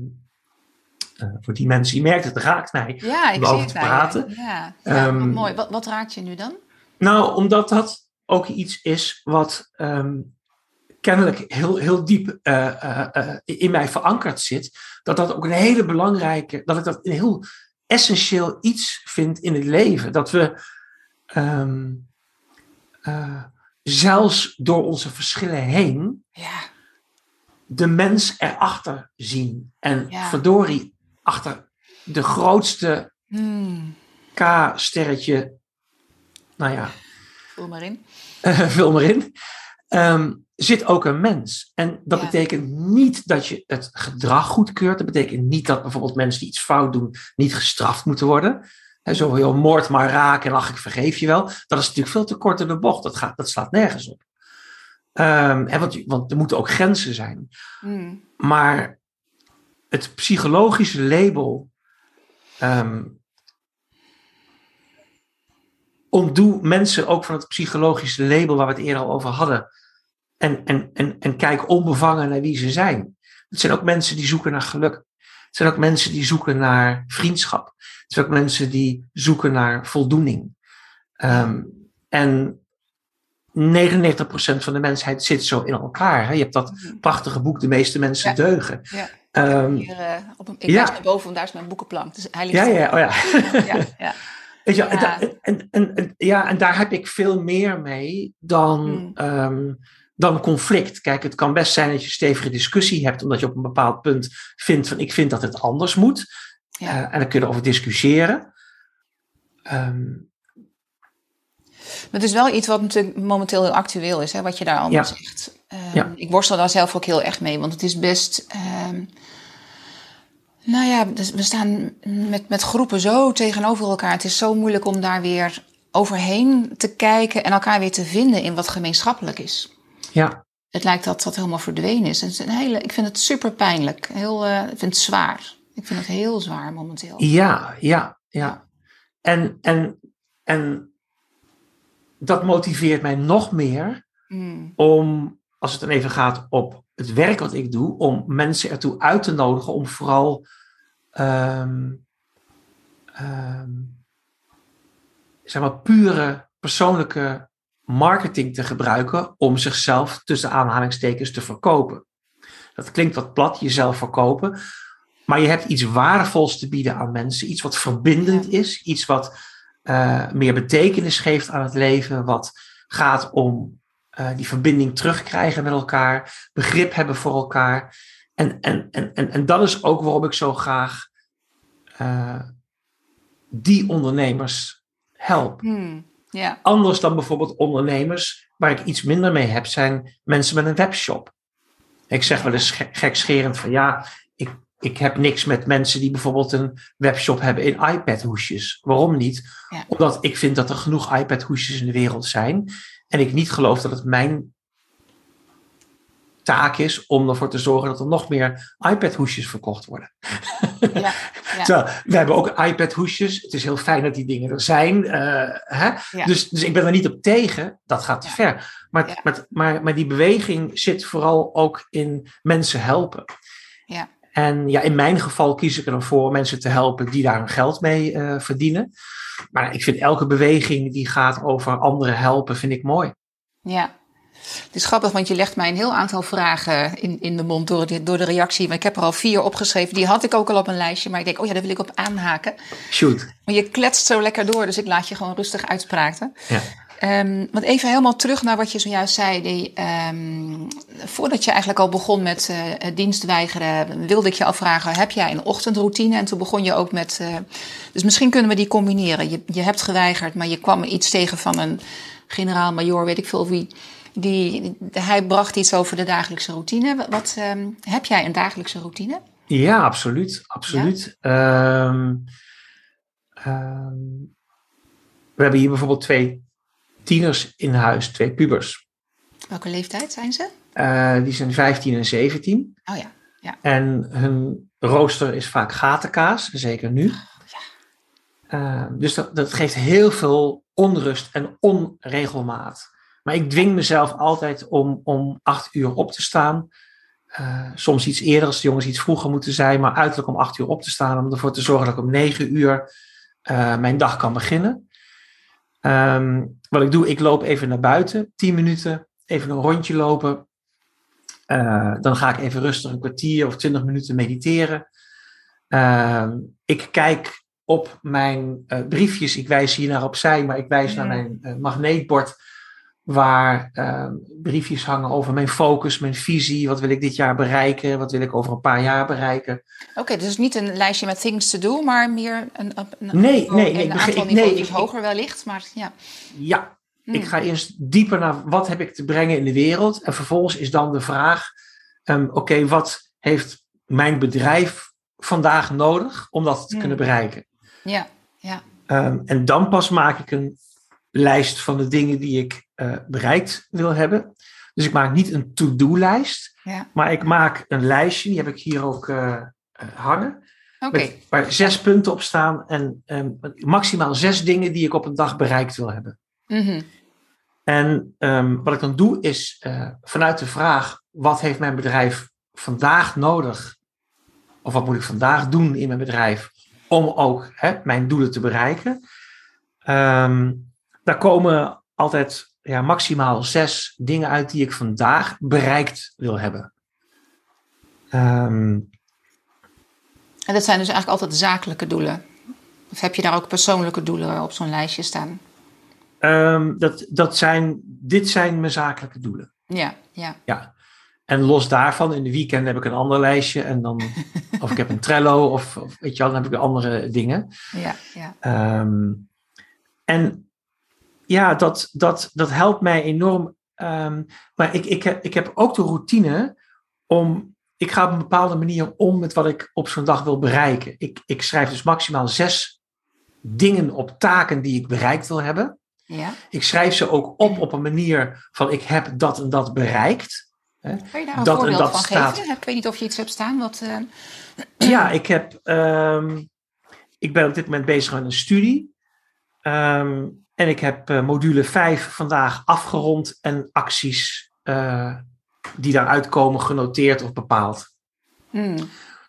Speaker 1: eh, voor die mensen. Je merkt het, raakt mij.
Speaker 2: Ja, ik
Speaker 1: om over
Speaker 2: het
Speaker 1: te praten.
Speaker 2: Ja, ja
Speaker 1: Ehm,
Speaker 2: wat mooi. Wat, wat raakt je nu dan?
Speaker 1: Nou, omdat dat ook iets is wat kennelijk heel, heel diep in mij verankerd zit. Dat dat ook een hele belangrijke, dat ik dat een heel essentieel iets vind in het leven. Dat we eh, zelfs door onze verschillen heen
Speaker 2: Ja,
Speaker 1: de mens erachter zien. En
Speaker 2: Ja.
Speaker 1: verdorie, achter de grootste
Speaker 2: hmm,
Speaker 1: K-sterretje, nou ja,
Speaker 2: vul maar in.
Speaker 1: eh, vul maar in, ehm, zit ook een mens. En dat
Speaker 2: Ja.
Speaker 1: betekent niet dat je het gedrag goedkeurt. Dat betekent niet dat bijvoorbeeld mensen die iets fout doen niet gestraft moeten worden. He, zo heel moord maar raken en ach, ik vergeef je wel. Dat is natuurlijk veel te kort in de bocht. Dat, gaat, dat slaat nergens op. Hè, want, want er moeten ook grenzen zijn.
Speaker 2: Hmm,
Speaker 1: Maar het psychologische label ehm ontdoe mensen ook van het psychologische label waar we het eerder al over hadden. En, en, en, en kijk onbevangen naar wie ze zijn. Het zijn ook mensen die zoeken naar geluk. Het zijn ook mensen die zoeken naar vriendschap. Het zijn ook mensen die zoeken naar voldoening. Ehm, en 99% van de mensheid zit zo in elkaar. Hè? Je hebt dat
Speaker 2: hmm.
Speaker 1: prachtige boek De meeste mensen
Speaker 2: Ja.
Speaker 1: deugen.
Speaker 2: Ja.
Speaker 1: Ehm,
Speaker 2: Hier, eh, op een, ik
Speaker 1: Ja.
Speaker 2: wijs naar boven, want daar is mijn boekenplank. Dus hij ligt
Speaker 1: ja, ja, oh ja.
Speaker 2: ja, ja.
Speaker 1: Weet je, wel, en, en, ja, en daar heb ik veel meer mee dan,
Speaker 2: Hmm.
Speaker 1: ehm, dan conflict. Kijk, het kan best zijn dat je stevige discussie hebt, omdat je op een bepaald punt vindt van ik vind dat het anders moet.
Speaker 2: Ja.
Speaker 1: Eh, en dan kun je erover discussiëren. Ehm,
Speaker 2: Maar het is wel iets wat natuurlijk momenteel heel actueel is, hè, wat je daar allemaal
Speaker 1: Ja.
Speaker 2: zegt. Ehm,
Speaker 1: Ja.
Speaker 2: Ik worstel daar zelf ook heel erg mee, want het is best. ehm, nou ja, dus we staan met, met groepen zo tegenover elkaar. Het is zo moeilijk om daar weer overheen te kijken en elkaar weer te vinden in wat gemeenschappelijk is.
Speaker 1: Ja,
Speaker 2: Het lijkt dat dat helemaal verdwenen is. Het is een hele, ik vind het super pijnlijk. Heel, eh, ik vind het zwaar. Ik vind het heel zwaar momenteel.
Speaker 1: ja, ja, ja. En, en, en dat motiveert mij nog meer
Speaker 2: Mm,
Speaker 1: om, als het dan even gaat op het werk wat ik doe, om mensen ertoe uit te nodigen om vooral ehm, ehm, zeg maar pure persoonlijke marketing te gebruiken om zichzelf tussen aanhalingstekens te verkopen. Dat klinkt wat plat, jezelf verkopen, maar je hebt iets waardevols te bieden aan mensen, iets wat verbindend is, iets wat eh, meer betekenis geeft aan het leven, wat gaat om eh, die verbinding terugkrijgen met elkaar, begrip hebben voor elkaar. En, en, en, en, en dat is ook waarom ik zo graag eh, die ondernemers help.
Speaker 2: mm, ja,
Speaker 1: Anders dan bijvoorbeeld ondernemers waar ik iets minder mee heb, zijn mensen met een webshop. Ik zeg wel eens ge- gekscherend van ja, ik, ik heb niks met mensen die bijvoorbeeld een webshop hebben in iPad-hoesjes. Waarom niet?
Speaker 2: Ja.
Speaker 1: Omdat ik vind dat er genoeg iPad-hoesjes in de wereld zijn. En ik niet geloof dat het mijn taak is om ervoor te zorgen dat er nog meer iPad-hoesjes verkocht worden.
Speaker 2: ja, ja.
Speaker 1: Terwijl, we hebben ook iPad-hoesjes. Het is heel fijn dat die dingen er zijn. eh, hè?
Speaker 2: Ja.
Speaker 1: Dus, dus ik ben er niet op tegen. Dat gaat te ver. Maar, maar, maar, maar die beweging zit vooral ook in mensen helpen.
Speaker 2: Ja.
Speaker 1: En ja, in mijn geval kies ik er dan voor mensen te helpen die daar hun geld mee eh, verdienen. Maar ik vind elke beweging die gaat over anderen helpen, vind ik mooi.
Speaker 2: Ja. Het is grappig, want je legt mij een heel aantal vragen in, in de mond door de, door de reactie. Maar ik heb er al vier opgeschreven. Die had ik ook al op een lijstje. Maar ik denk, oh ja, daar wil ik op aanhaken.
Speaker 1: Shoot.
Speaker 2: Maar je kletst zo lekker door, dus ik laat je gewoon rustig uitspraken.
Speaker 1: Ja.
Speaker 2: Ehm, want even helemaal terug naar wat je zojuist zei. Die, ehm, voordat je eigenlijk al begon met eh, het dienstweigeren, wilde ik je afvragen: heb jij een ochtendroutine? En toen begon je ook met. eh, dus misschien kunnen we die combineren. Je, je hebt geweigerd, maar je kwam iets tegen van een generaal-majoor, weet ik veel wie. Die, hij bracht iets over de dagelijkse routine. Wat, ehm, heb jij een dagelijkse routine?
Speaker 1: Ja, absoluut. absoluut. Ehm, ehm, we hebben hier bijvoorbeeld twee tieners in huis, twee pubers.
Speaker 2: Welke leeftijd zijn ze?
Speaker 1: Eh, die zijn 15 en 17.
Speaker 2: Oh ja. ja.
Speaker 1: En hun rooster is vaak gatenkaas, zeker nu.
Speaker 2: Ja.
Speaker 1: Uh, dus dat, dat geeft heel veel onrust en onregelmaat. Maar ik dwing mezelf altijd om, om acht uur op te staan. Uh, soms iets eerder als de jongens iets vroeger moeten zijn, maar uiterlijk om acht uur op te staan. Om ervoor te zorgen dat ik om negen uur uh, mijn dag kan beginnen. Um, wat ik doe, ik loop even naar buiten, tien minuten, even een rondje lopen. Uh, dan ga ik even rustig een kwartier of twintig minuten mediteren. Uh, ik kijk op mijn briefjes, ik wijs hier naar opzij, maar ik wijs naar mijn magneetbord waar uh, briefjes hangen over mijn focus, mijn visie, wat wil ik dit jaar bereiken, wat wil ik over een paar jaar bereiken.
Speaker 2: Oké, okay, dus niet een lijstje met things to do, maar meer een, een,
Speaker 1: nee, nee, nee,
Speaker 2: een aantal nee,
Speaker 1: ik,
Speaker 2: hoger wellicht, maar ja.
Speaker 1: Ja, hmm. ik ga eerst dieper naar wat heb ik te brengen in de wereld en vervolgens is dan de vraag, um, oké, okay, wat heeft mijn bedrijf vandaag nodig om dat te
Speaker 2: Hmm.
Speaker 1: kunnen bereiken?
Speaker 2: Ja, ja.
Speaker 1: Um, en dan pas maak ik een lijst van de dingen die ik uh, bereikt wil hebben. Dus ik maak niet een to-do-lijst,
Speaker 2: ja.
Speaker 1: maar ik maak een lijstje, die heb ik hier ook uh, hangen.
Speaker 2: Okay.
Speaker 1: Met, waar zes punten op staan en um, maximaal zes dingen die ik op een dag bereikt wil hebben.
Speaker 2: Mm -hmm.
Speaker 1: En um, wat ik dan doe is uh, vanuit de vraag: wat heeft mijn bedrijf vandaag nodig? Of wat moet ik vandaag doen in mijn bedrijf om ook hè, mijn doelen te bereiken? Um, daar komen altijd ja, maximaal zes dingen uit die ik vandaag bereikt wil hebben. Um,
Speaker 2: en dat zijn dus eigenlijk altijd zakelijke doelen? Of heb je daar ook persoonlijke doelen op zo'n lijstje staan?
Speaker 1: Um, dat, dat zijn, dit zijn mijn zakelijke doelen.
Speaker 2: Ja, ja.
Speaker 1: ja. En los daarvan, in de weekend heb ik een ander lijstje. En dan, of ik heb een Trello, of, of weet je wel, dan heb ik andere dingen.
Speaker 2: Ja, ja.
Speaker 1: Um, en ja, dat, dat, dat helpt mij enorm. Um, maar ik, ik, ik heb ook de routine om. Ik ga op een bepaalde manier om met wat ik op zo'n dag wil bereiken. Ik, ik schrijf dus maximaal zes dingen op taken die ik bereikt wil hebben.
Speaker 2: Ja.
Speaker 1: Ik schrijf ze ook op op een manier van ik heb dat en dat bereikt.
Speaker 2: Kan je daar een dat voorbeeld dat van staat... geven? Ik weet niet of je iets hebt staan. Wat, uh...
Speaker 1: Ja, ik, heb, um, ik ben op dit moment bezig met een studie. Um, en ik heb uh, module 5 vandaag afgerond en acties uh, die daaruit komen genoteerd of bepaald.
Speaker 2: Hmm.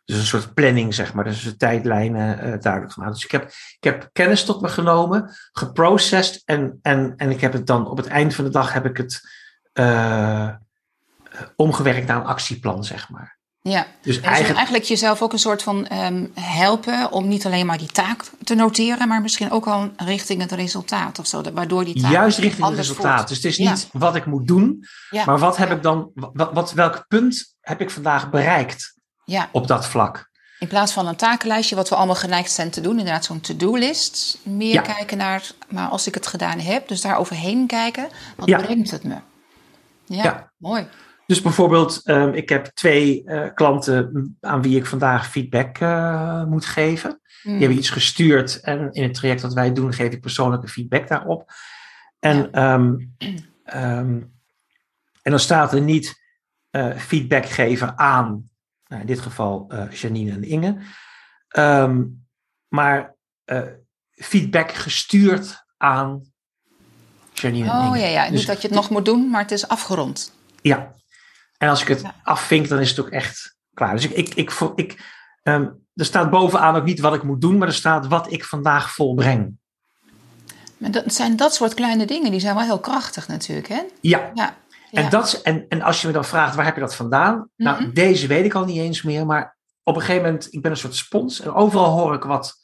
Speaker 1: Dus een soort planning, zeg maar. Dus de tijdlijnen uh, duidelijk gemaakt. Dus ik heb, ik heb kennis tot me genomen, geprocessed en, en, en ik heb het dan op het eind van de dag heb ik het omgewerkt naar een actieplan, zeg maar.
Speaker 2: Ja,
Speaker 1: dus
Speaker 2: en eigenlijk... eigenlijk jezelf ook een soort van um, helpen om niet alleen maar die taak te noteren, maar misschien ook al richting het resultaat of zo, waardoor die taak
Speaker 1: Juist richting het resultaat.
Speaker 2: Voelt.
Speaker 1: Dus het is niet ja. wat ik moet doen,
Speaker 2: ja.
Speaker 1: maar wat heb
Speaker 2: ja.
Speaker 1: ik dan, wat, wat, welk punt heb ik vandaag bereikt
Speaker 2: ja.
Speaker 1: op dat vlak?
Speaker 2: In plaats van een takenlijstje, wat we allemaal geneigd zijn te doen, inderdaad zo'n to-do-list, meer kijken naar, maar als ik het gedaan heb, dus daar overheen kijken, wat brengt het me? Ja,
Speaker 1: Ja.
Speaker 2: mooi.
Speaker 1: Dus bijvoorbeeld, um, ik heb twee uh, klanten aan wie ik vandaag feedback uh, moet geven.
Speaker 2: Hmm.
Speaker 1: Die hebben iets gestuurd en in het traject dat wij doen geef ik persoonlijke feedback daarop. En, ja. um, um, en dan staat er niet uh, feedback geven aan, nou in dit geval Janine en Inge, Ehm, maar feedback gestuurd aan Janine en
Speaker 2: Oh
Speaker 1: Inge.
Speaker 2: ja, ja.
Speaker 1: Dus-
Speaker 2: niet dat je het nog moet doen, maar het is afgerond.
Speaker 1: Ja. En als ik het
Speaker 2: Ja.
Speaker 1: afvink, dan is het ook echt klaar. Dus ik, ik, ik, ik, ehm, er staat bovenaan ook niet wat ik moet doen, maar er staat wat ik vandaag volbreng.
Speaker 2: Maar dat zijn dat soort kleine dingen, die zijn wel heel krachtig natuurlijk, hè?
Speaker 1: Ja.
Speaker 2: Ja.
Speaker 1: En,
Speaker 2: ja.
Speaker 1: dat, en, en als je me dan vraagt, waar heb je dat vandaan? Nou,
Speaker 2: Mhm.
Speaker 1: deze weet ik al niet eens meer, maar op een gegeven moment, ik ben een soort spons en overal hoor ik wat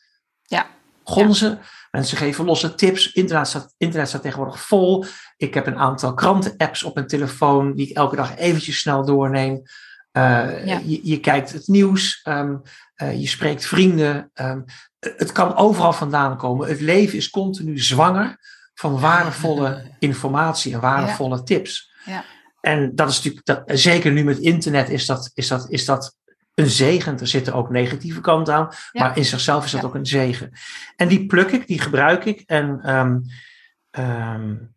Speaker 2: Ja.
Speaker 1: gonzen. Mensen geven losse tips. Internet staat, internet staat tegenwoordig vol. Ik heb een aantal kranten-apps op mijn telefoon die ik elke dag eventjes snel doorneem. Uh,
Speaker 2: Ja.
Speaker 1: je, je kijkt het nieuws, um, uh, je spreekt vrienden. Um, het kan overal vandaan komen. Het leven is continu zwanger van waardevolle informatie en waardevolle tips.
Speaker 2: Ja.
Speaker 1: En dat is natuurlijk, dat, zeker nu met internet, is dat, is, dat, is dat een zegen. Er zitten ook negatieve kanten aan,
Speaker 2: Ja.
Speaker 1: maar in zichzelf is dat
Speaker 2: Ja.
Speaker 1: ook een zegen. En die pluk ik, die gebruik ik. En um, um,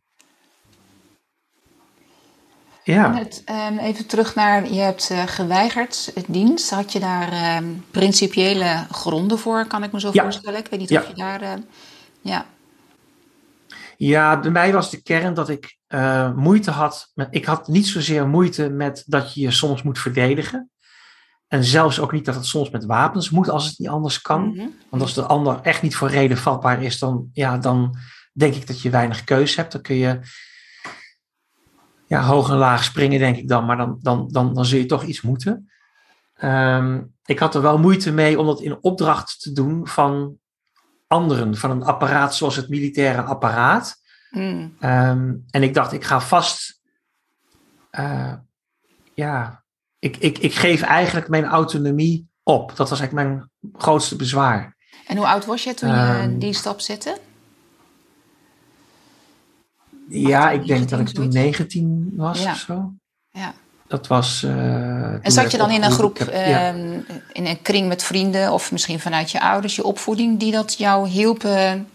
Speaker 1: Ja.
Speaker 2: Het, um, even terug naar, je hebt uh, geweigerd het dienst. Had je daar principiële gronden voor, kan ik me zo
Speaker 1: Ja.
Speaker 2: voorstellen? Ik weet niet of je daar... uh, ja.
Speaker 1: Ja, bij mij was de kern dat ik eh, moeite had. Met, ik had niet zozeer moeite met dat je je soms moet verdedigen. En zelfs ook niet dat het soms met wapens moet als het niet anders kan.
Speaker 2: Mhm.
Speaker 1: Want als de ander echt niet voor reden vatbaar is, dan, ja, dan denk ik dat je weinig keus hebt. Dan kun je ja, hoog en laag springen, denk ik dan. Maar dan, dan, dan, dan zul je toch iets moeten. Ehm, ik had er wel moeite mee om dat in opdracht te doen van anderen. Van een apparaat zoals het militaire apparaat.
Speaker 2: Mm.
Speaker 1: Ehm, en ik dacht, ik ga vast. eh, ja, ik, ik, ik geef eigenlijk mijn autonomie op. Dat was eigenlijk mijn grootste bezwaar.
Speaker 2: En hoe oud was je toen je
Speaker 1: Ehm,
Speaker 2: die stap zette?
Speaker 1: Ja,
Speaker 2: 18,
Speaker 1: ik denk dat ik
Speaker 2: 19,
Speaker 1: toen
Speaker 2: zoiets?
Speaker 1: 19 was
Speaker 2: Ja.
Speaker 1: of zo.
Speaker 2: Ja.
Speaker 1: Dat was. eh,
Speaker 2: En zat je dan in een groep,
Speaker 1: ja.
Speaker 2: ehm, in een kring met vrienden of misschien vanuit je ouders, je opvoeding, die dat jou hielpen?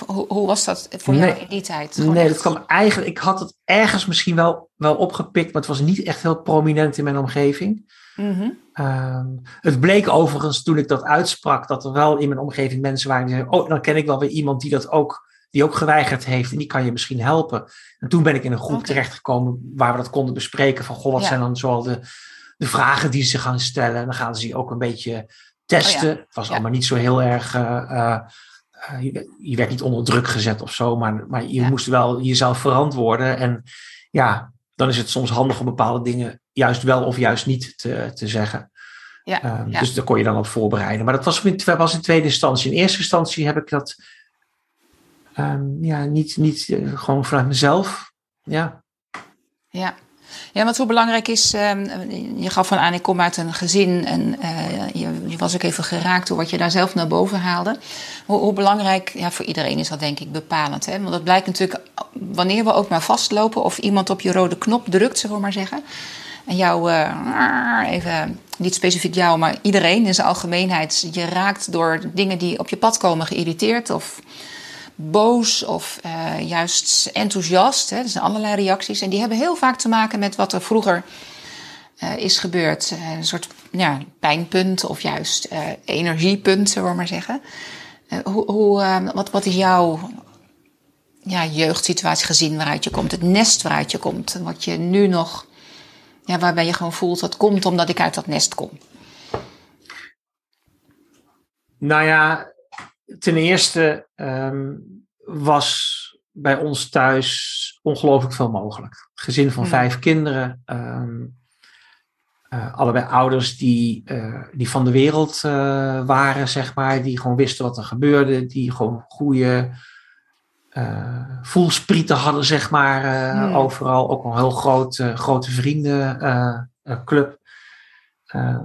Speaker 2: Of, hoe, hoe was dat voor jou
Speaker 1: Nee.
Speaker 2: in die tijd? Gewoon
Speaker 1: Nee,
Speaker 2: echt-
Speaker 1: dat kwam eigenlijk. Ik had het ergens misschien wel, wel opgepikt, maar het was niet echt heel prominent in mijn omgeving.
Speaker 2: Mhm.
Speaker 1: Ehm, het bleek overigens toen ik dat uitsprak, dat er wel in mijn omgeving mensen waren die zeiden: Oh, dan ken ik wel weer iemand die dat ook, die ook geweigerd heeft en die kan je misschien helpen. En toen ben ik in een groep
Speaker 2: Oké.
Speaker 1: terechtgekomen waar we dat konden bespreken: van goh, wat
Speaker 2: Ja.
Speaker 1: zijn dan zoal de, de vragen die ze gaan stellen? En dan gaan ze je ook een beetje testen.
Speaker 2: Oh
Speaker 1: Het was
Speaker 2: Ja.
Speaker 1: allemaal niet zo heel erg. eh, eh, je, je werd niet onder druk gezet of zo, maar, maar je
Speaker 2: Ja.
Speaker 1: moest wel jezelf verantwoorden. En ja, dan is het soms handig om bepaalde dingen juist wel of juist niet te, te zeggen.
Speaker 2: Ja,
Speaker 1: Ehm,
Speaker 2: ja.
Speaker 1: Dus daar kon je dan op voorbereiden. Maar dat was in, was in tweede instantie. In eerste instantie heb ik dat ehm, ja, niet, niet eh, gewoon vanuit mezelf. Ja.
Speaker 2: Ja. Ja, want hoe belangrijk is, ehm, je gaf van aan, ik kom uit een gezin en eh, je, was ook even geraakt door wat je daar zelf naar boven haalde. Hoe, hoe belangrijk, ja, voor iedereen is dat denk ik bepalend. Hè? Want dat blijkt natuurlijk, wanneer we ook maar vastlopen of iemand op je rode knop drukt, zullen we maar zeggen. En jou, eh, even, niet specifiek jou, maar iedereen in zijn algemeenheid, je raakt door dingen die op je pad komen geïrriteerd of boos of eh, juist enthousiast. Hè. Er zijn allerlei reacties en die hebben heel vaak te maken met wat er vroeger eh, is gebeurd. Eh, een soort ja, pijnpunt of juist energiepunt, zullen we maar zeggen. Hoe, hoe, wat, wat is jouw ja, jeugdsituatie gezien waaruit je komt? Het nest waaruit je komt? Wat je nu nog, ja, waarbij je gewoon voelt dat komt omdat ik uit dat nest kom.
Speaker 1: Nou ja, ten eerste ehm, was bij ons thuis ongelooflijk veel mogelijk. Gezin van
Speaker 2: Hmm.
Speaker 1: vijf kinderen. ehm, eh, allebei ouders die, eh, die van de wereld eh, waren, zeg maar. Die gewoon wisten wat er gebeurde. Die gewoon goede voelsprieten hadden, zeg maar.
Speaker 2: Hmm.
Speaker 1: Overal ook een heel groot, grote vriendenclub. Ehm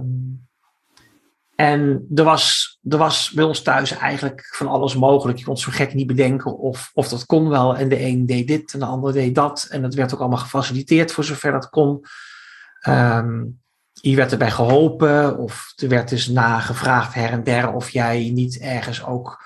Speaker 1: en er was, er was bij ons thuis eigenlijk van alles mogelijk. Je kon het zo gek niet bedenken of, of dat kon wel. En de een deed dit en de ander deed dat. En dat werd ook allemaal gefaciliteerd voor zover dat kon. Ehm, je werd erbij geholpen of er werd dus nagevraagd her en der of jij niet ergens ook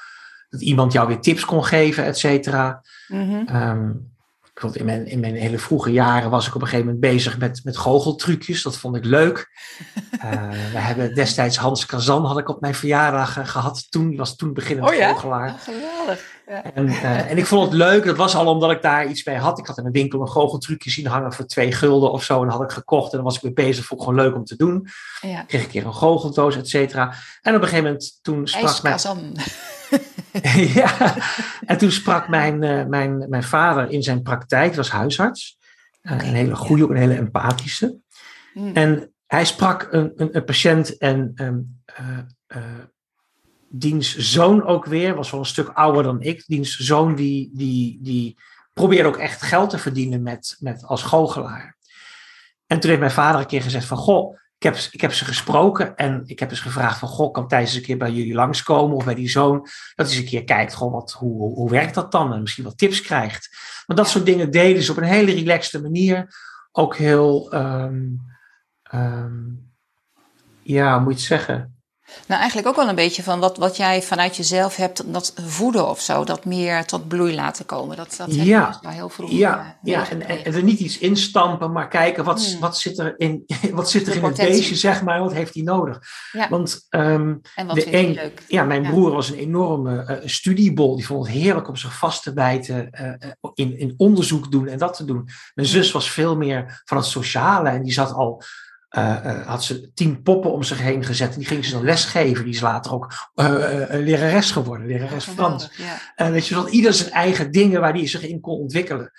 Speaker 1: dat iemand jou weer tips kon geven, et cetera. Bijvoorbeeld in mijn, in mijn hele vroege jaren was ik op een gegeven moment bezig met, met goocheltrucjes. Dat vond ik leuk. Eh, we hebben destijds Hans Kazan had ik op mijn verjaardag eh, gehad. Toen die was toen beginnend
Speaker 2: Oh ja?
Speaker 1: goochelaar.
Speaker 2: Ah, geweldig. Ja.
Speaker 1: En, eh, en ik vond het leuk. Dat was al omdat ik daar iets mee had. Ik had in een winkel een goocheltrucje zien hangen voor twee gulden of zo. En dat had ik gekocht. En dan was ik mee bezig. Vond ik gewoon leuk om te doen.
Speaker 2: Ja.
Speaker 1: Kreeg ik een keer een goocheldoos, et cetera. En op een gegeven moment toen sprak
Speaker 2: IJskazan.
Speaker 1: ja, en toen sprak mijn, eh, mijn, mijn vader in zijn praktijk, was huisarts. Eh, een hele goede, ook een hele empathische.
Speaker 2: Mm.
Speaker 1: En hij sprak een, een, een patiënt en eh, diens zoon ook weer, was wel een stuk ouder dan ik. Diens zoon die, die, die probeerde ook echt geld te verdienen met, met als goochelaar. En toen heeft mijn vader een keer gezegd van, goh, heb, ik heb ze gesproken en ik heb eens gevraagd van, goh, kan Thijs eens een keer bij jullie langskomen of bij die zoon, dat hij eens een keer kijkt, goh, wat, hoe, hoe, hoe werkt dat dan? En misschien wat tips krijgt. Maar dat soort dingen deden ze op een hele relaxte manier. Ook heel, ehm, ehm, ja, hoe moet je het zeggen?
Speaker 2: Nou, eigenlijk ook wel een beetje van wat, wat jij vanuit jezelf hebt, dat voeden of zo, dat meer tot bloei laten komen. Dat, dat
Speaker 1: ja.
Speaker 2: je heel vroeg.
Speaker 1: Ja,
Speaker 2: uh,
Speaker 1: ja. En, en, er niet iets instampen, maar kijken wat, hmm. wat zit er in, wat zit er de in het beestje, zeg maar, wat heeft hij nodig?
Speaker 2: Ja.
Speaker 1: Want um,
Speaker 2: en wat de een, leuk?
Speaker 1: Ja, mijn ja. broer was een enorme uh, studiebol. Die vond het heerlijk om zich vast te bijten, uh, in, in onderzoek doen en dat te doen. Mijn zus was veel meer van het sociale en die zat al uh, uh, had ze tien poppen om zich heen gezet. En die ging ze dan lesgeven. Die is later ook uh, lerares geworden, lerares Frans. Ja. En weet je, dat ieder zijn eigen dingen waar die zich in kon ontwikkelen.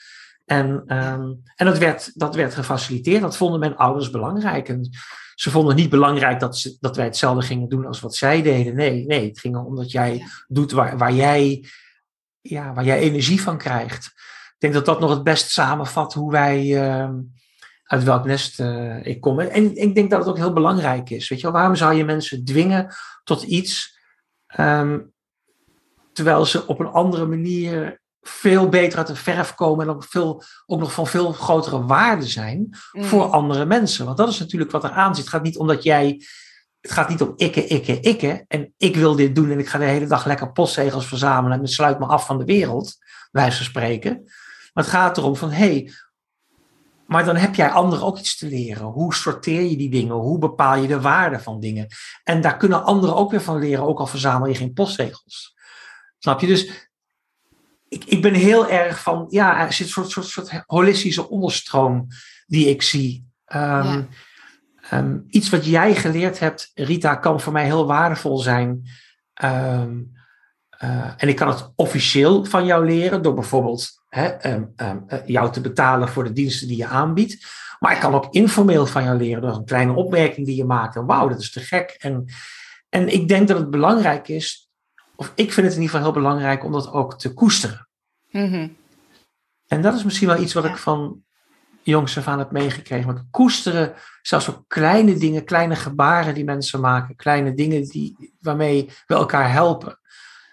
Speaker 1: En, um, en dat, werd, dat werd gefaciliteerd. Dat vonden mijn ouders belangrijk. En ze vonden niet belangrijk dat, ze, dat wij hetzelfde gingen doen als wat zij deden. Nee, nee het ging erom dat jij ja. doet waar, waar, jij, ja, waar jij energie van krijgt. Ik denk dat dat nog het best samenvat hoe wij uit welk nest uh, ik kom. En ik denk dat het ook heel belangrijk is. Weet je wel, waarom zou je mensen dwingen tot iets, um, terwijl ze op een andere manier veel beter uit de verf komen en ook, veel, ook nog van veel grotere waarde zijn mm. voor andere mensen. Want dat is natuurlijk wat er aan zit. Het gaat niet omdat jij. Het gaat niet om ikke, ikke, ikke. En ik wil dit doen en ik ga de hele dag lekker postzegels verzamelen en sluit me af van de wereld, wijze van spreken. Maar het gaat erom van, hé, hey, maar dan heb jij anderen ook iets te leren. Hoe sorteer je die dingen? Hoe bepaal je de waarde van dingen? En daar kunnen anderen ook weer van leren, ook al verzamel je geen postzegels. Snap je? Dus ik, ik ben heel erg van, ja, er zit een soort, soort, soort holistische onderstroom die ik zie. Um, ja. um, iets wat jij geleerd hebt, Rita, kan voor mij heel waardevol zijn. Um, uh, en ik kan het officieel van jou leren door bijvoorbeeld hè, um, um, jou te betalen voor de diensten die je aanbiedt. Maar ik kan ook informeel van jou leren door een kleine opmerking die je maakt. En wauw, dat is te gek. En, en ik denk dat het belangrijk is, of ik vind het in ieder geval heel belangrijk om dat ook te koesteren.
Speaker 2: Mm-hmm.
Speaker 1: En dat is misschien wel iets wat ik van jongs af aan heb meegekregen. Maar koesteren, zelfs ook kleine dingen, kleine gebaren die mensen maken, kleine dingen die, waarmee we elkaar helpen.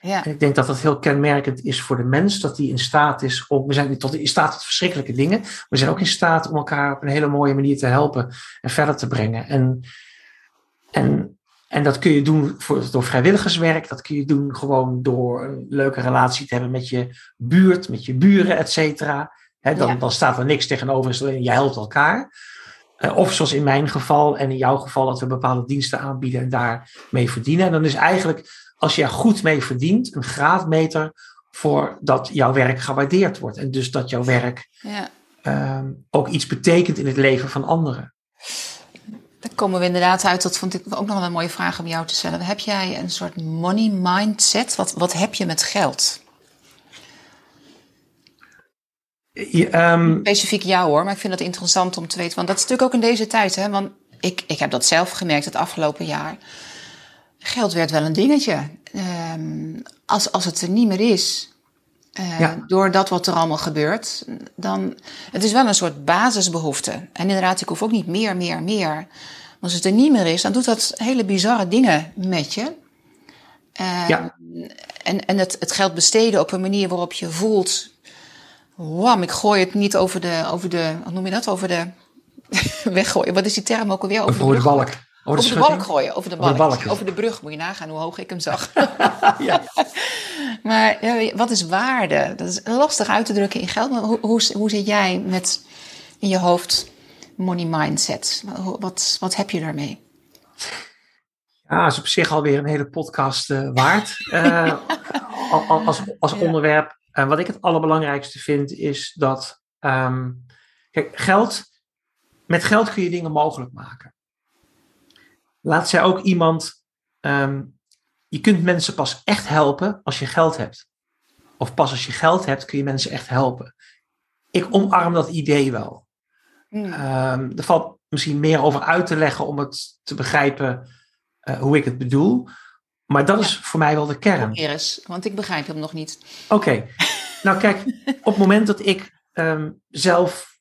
Speaker 2: Ja.
Speaker 1: En ik denk dat dat heel kenmerkend is voor de mens, dat die in staat is om, we zijn tot, in staat tot verschrikkelijke dingen, maar we zijn ook in staat om elkaar op een hele mooie manier te helpen en verder te brengen. En, en, en dat kun je doen voor, door vrijwilligerswerk, dat kun je doen gewoon door een leuke relatie te hebben met je buurt, met je buren, et cetera. dan, ja. dan staat er niks tegenover, alleen je helpt elkaar. Uh, of zoals in mijn geval en in jouw geval, dat we bepaalde diensten aanbieden en daarmee verdienen. En dan is eigenlijk als je er goed mee verdient, een graadmeter voor dat jouw werk gewaardeerd wordt. En dus dat jouw werk
Speaker 2: ja.
Speaker 1: um, ook iets betekent in het leven van anderen.
Speaker 2: Daar komen we inderdaad uit. Dat vond ik ook nog wel een mooie vraag om jou te stellen. Heb jij een soort money mindset? Wat, wat heb je met geld?
Speaker 1: Ja, um,
Speaker 2: Specifiek jou hoor, maar ik vind het interessant om te weten. Want dat is natuurlijk ook in deze tijd. Hè? Want ik, ik heb dat zelf gemerkt het afgelopen jaar geld werd wel een dingetje. Um, als, als het er niet meer is, uh, ja. door dat wat er allemaal gebeurt, dan. Het is wel een soort basisbehoefte. En inderdaad, ik hoef ook niet meer, meer, meer. Als het er niet meer is, dan doet dat hele bizarre dingen met je. Uh,
Speaker 1: ja.
Speaker 2: En, en het, het geld besteden op een manier waarop je voelt. Wam, ik gooi het niet over de, over de. Wat noem je dat? Over de. weggooien. Wat is die term ook alweer?
Speaker 1: Over, over de, de balk.
Speaker 2: Over de, over de balk gooien, over de balk. Over de, over de brug moet je nagaan hoe hoog ik hem zag.
Speaker 1: ja.
Speaker 2: maar wat is waarde? Dat is lastig uit te drukken in geld. Maar hoe, hoe, hoe zit jij met in je hoofd money mindset? Wat, wat heb je daarmee?
Speaker 1: Ja, is op zich alweer een hele podcast uh, waard. Uh, als als onderwerp. En wat ik het allerbelangrijkste vind is dat. Um, kijk, geld. Met geld kun je dingen mogelijk maken laat zij ook iemand. Um, je kunt mensen pas echt helpen als je geld hebt. Of pas als je geld hebt kun je mensen echt helpen. Ik omarm dat idee wel.
Speaker 2: Mm.
Speaker 1: Um, er valt misschien meer over uit te leggen om het te begrijpen uh, hoe ik het bedoel. Maar dat ja. is voor mij wel de kern.
Speaker 2: Eens, want ik begrijp hem nog niet.
Speaker 1: Oké. Okay. nou kijk, op het moment dat ik um, zelf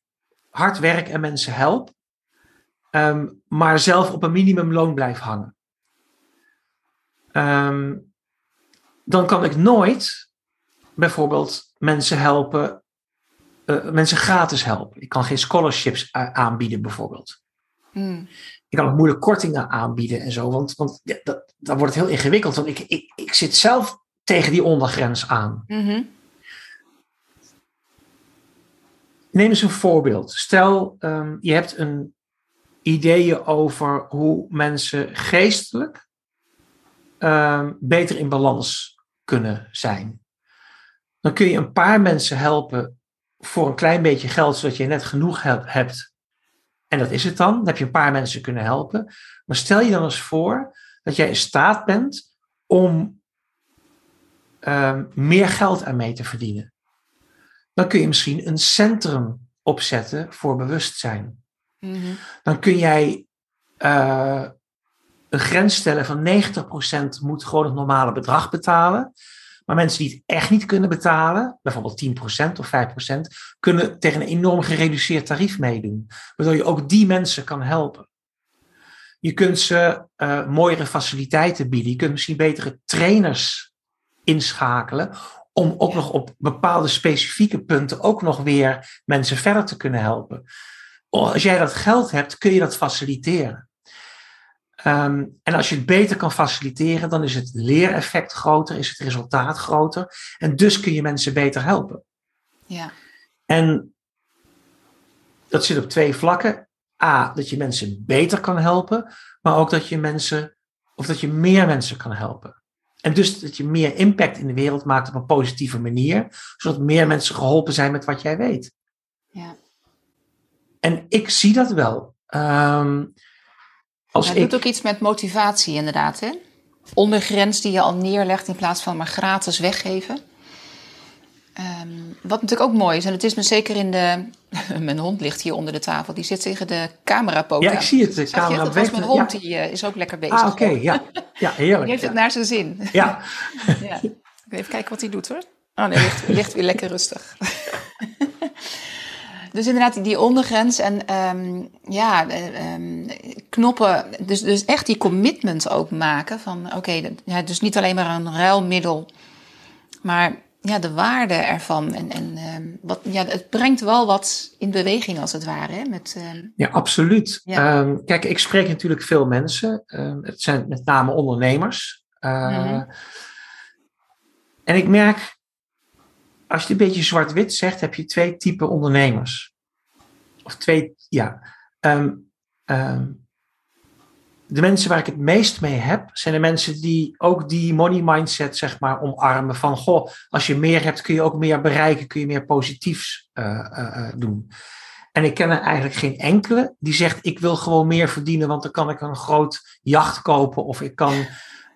Speaker 1: hard werk en mensen help, um, maar zelf op een minimumloon blijf hangen. Um, dan kan ik nooit bijvoorbeeld mensen helpen, uh, mensen gratis helpen. Ik kan geen scholarships aanbieden bijvoorbeeld.
Speaker 2: Mm.
Speaker 1: ik kan ook moeilijk kortingen aanbieden en zo. Want, want ja, dat, dan wordt het heel ingewikkeld. Want ik, ik, ik zit zelf tegen die ondergrens aan.
Speaker 2: Mhm.
Speaker 1: Neem eens een voorbeeld. Stel, um, je hebt een ideeën over hoe mensen geestelijk um, beter in balans kunnen zijn. Dan kun je een paar mensen helpen voor een klein beetje geld, zodat je net genoeg hebt. En dat is het dan. Dan heb je een paar mensen kunnen helpen. Maar stel je dan eens voor dat jij in staat bent om um, meer geld aan mee te verdienen. Dan kun je misschien een centrum opzetten voor bewustzijn.
Speaker 2: Mhm.
Speaker 1: Dan kun jij uh, een grens stellen van 90% moet gewoon het normale bedrag betalen. Maar mensen die het echt niet kunnen betalen, bijvoorbeeld 10% of 5%, kunnen tegen een enorm gereduceerd tarief meedoen. Waardoor je ook die mensen kan helpen. Je kunt ze uh, mooiere faciliteiten bieden. Je kunt misschien betere trainers inschakelen. Om ook nog op bepaalde specifieke punten ook nog weer mensen verder te kunnen helpen. Als jij dat geld hebt, kun je dat faciliteren. Um, en als je het beter kan faciliteren, dan is het leereffect groter, is het resultaat groter. En dus kun je mensen beter helpen.
Speaker 2: Ja.
Speaker 1: En dat zit op twee vlakken. A, dat je mensen beter kan helpen, maar ook dat je mensen, of dat je meer mensen kan helpen. En dus dat je meer impact in de wereld maakt op een positieve manier, zodat meer mensen geholpen zijn met wat jij weet.
Speaker 2: Ja.
Speaker 1: En ik zie dat wel. Um,
Speaker 2: als het ik... doet ook iets met motivatie, inderdaad. Hè? Ondergrens die je al neerlegt in plaats van maar gratis weggeven. Um, wat natuurlijk ook mooi is, en het is me zeker in de. mijn hond ligt hier onder de tafel, die zit tegen de camerapoten.
Speaker 1: Ja, ik zie het. De camera
Speaker 2: Dat was mijn hond, ja. die uh, is ook lekker bezig.
Speaker 1: Ah, oké, okay, ja. ja, heerlijk.
Speaker 2: Die heeft
Speaker 1: ja.
Speaker 2: het naar zijn zin.
Speaker 1: Ja.
Speaker 2: ja. Even kijken wat hij doet hoor. Oh nee, ligt, ligt weer lekker rustig. Dus inderdaad, die ondergrens en um, ja, um, knoppen. Dus, dus echt die commitment ook maken van oké, okay, ja, dus niet alleen maar een ruilmiddel, maar ja, de waarde ervan. En, en um, wat, ja, het brengt wel wat in beweging als het ware. Hè, met,
Speaker 1: ja, absoluut. Ja. kijk, ik spreek natuurlijk veel mensen. het zijn met name ondernemers. Uh, mm-hmm. En ik merk als je het een beetje zwart-wit zegt, heb je twee typen ondernemers. Of twee, ja. Um, um, de mensen waar ik het meest mee heb, zijn de mensen die ook die money mindset, zeg maar, omarmen. Van, goh, als je meer hebt, kun je ook meer bereiken, kun je meer positiefs uh, uh, doen. En ik ken er eigenlijk geen enkele die zegt, ik wil gewoon meer verdienen, want dan kan ik een groot jacht kopen of ik kan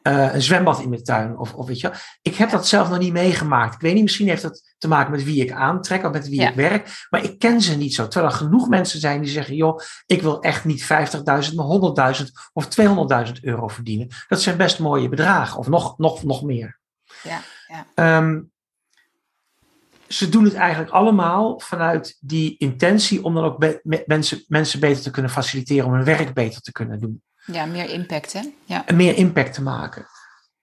Speaker 1: uh, een zwembad in mijn tuin. Of, of weet je, ik heb dat zelf nog niet meegemaakt. Ik weet niet, misschien heeft het te maken met wie ik aantrek of met wie ja. ik werk. Maar ik ken ze niet zo. Terwijl er genoeg mensen zijn die zeggen: joh, ik wil echt niet 50.000, maar 100.000 of 200.000 euro verdienen. Dat zijn best mooie bedragen, of nog, nog, nog meer.
Speaker 2: Ja, ja.
Speaker 1: Um, ze doen het eigenlijk allemaal vanuit die intentie om dan ook be- mensen, mensen beter te kunnen faciliteren, om hun werk beter te kunnen doen.
Speaker 2: Ja, meer impact, hè? Ja.
Speaker 1: En meer impact te maken.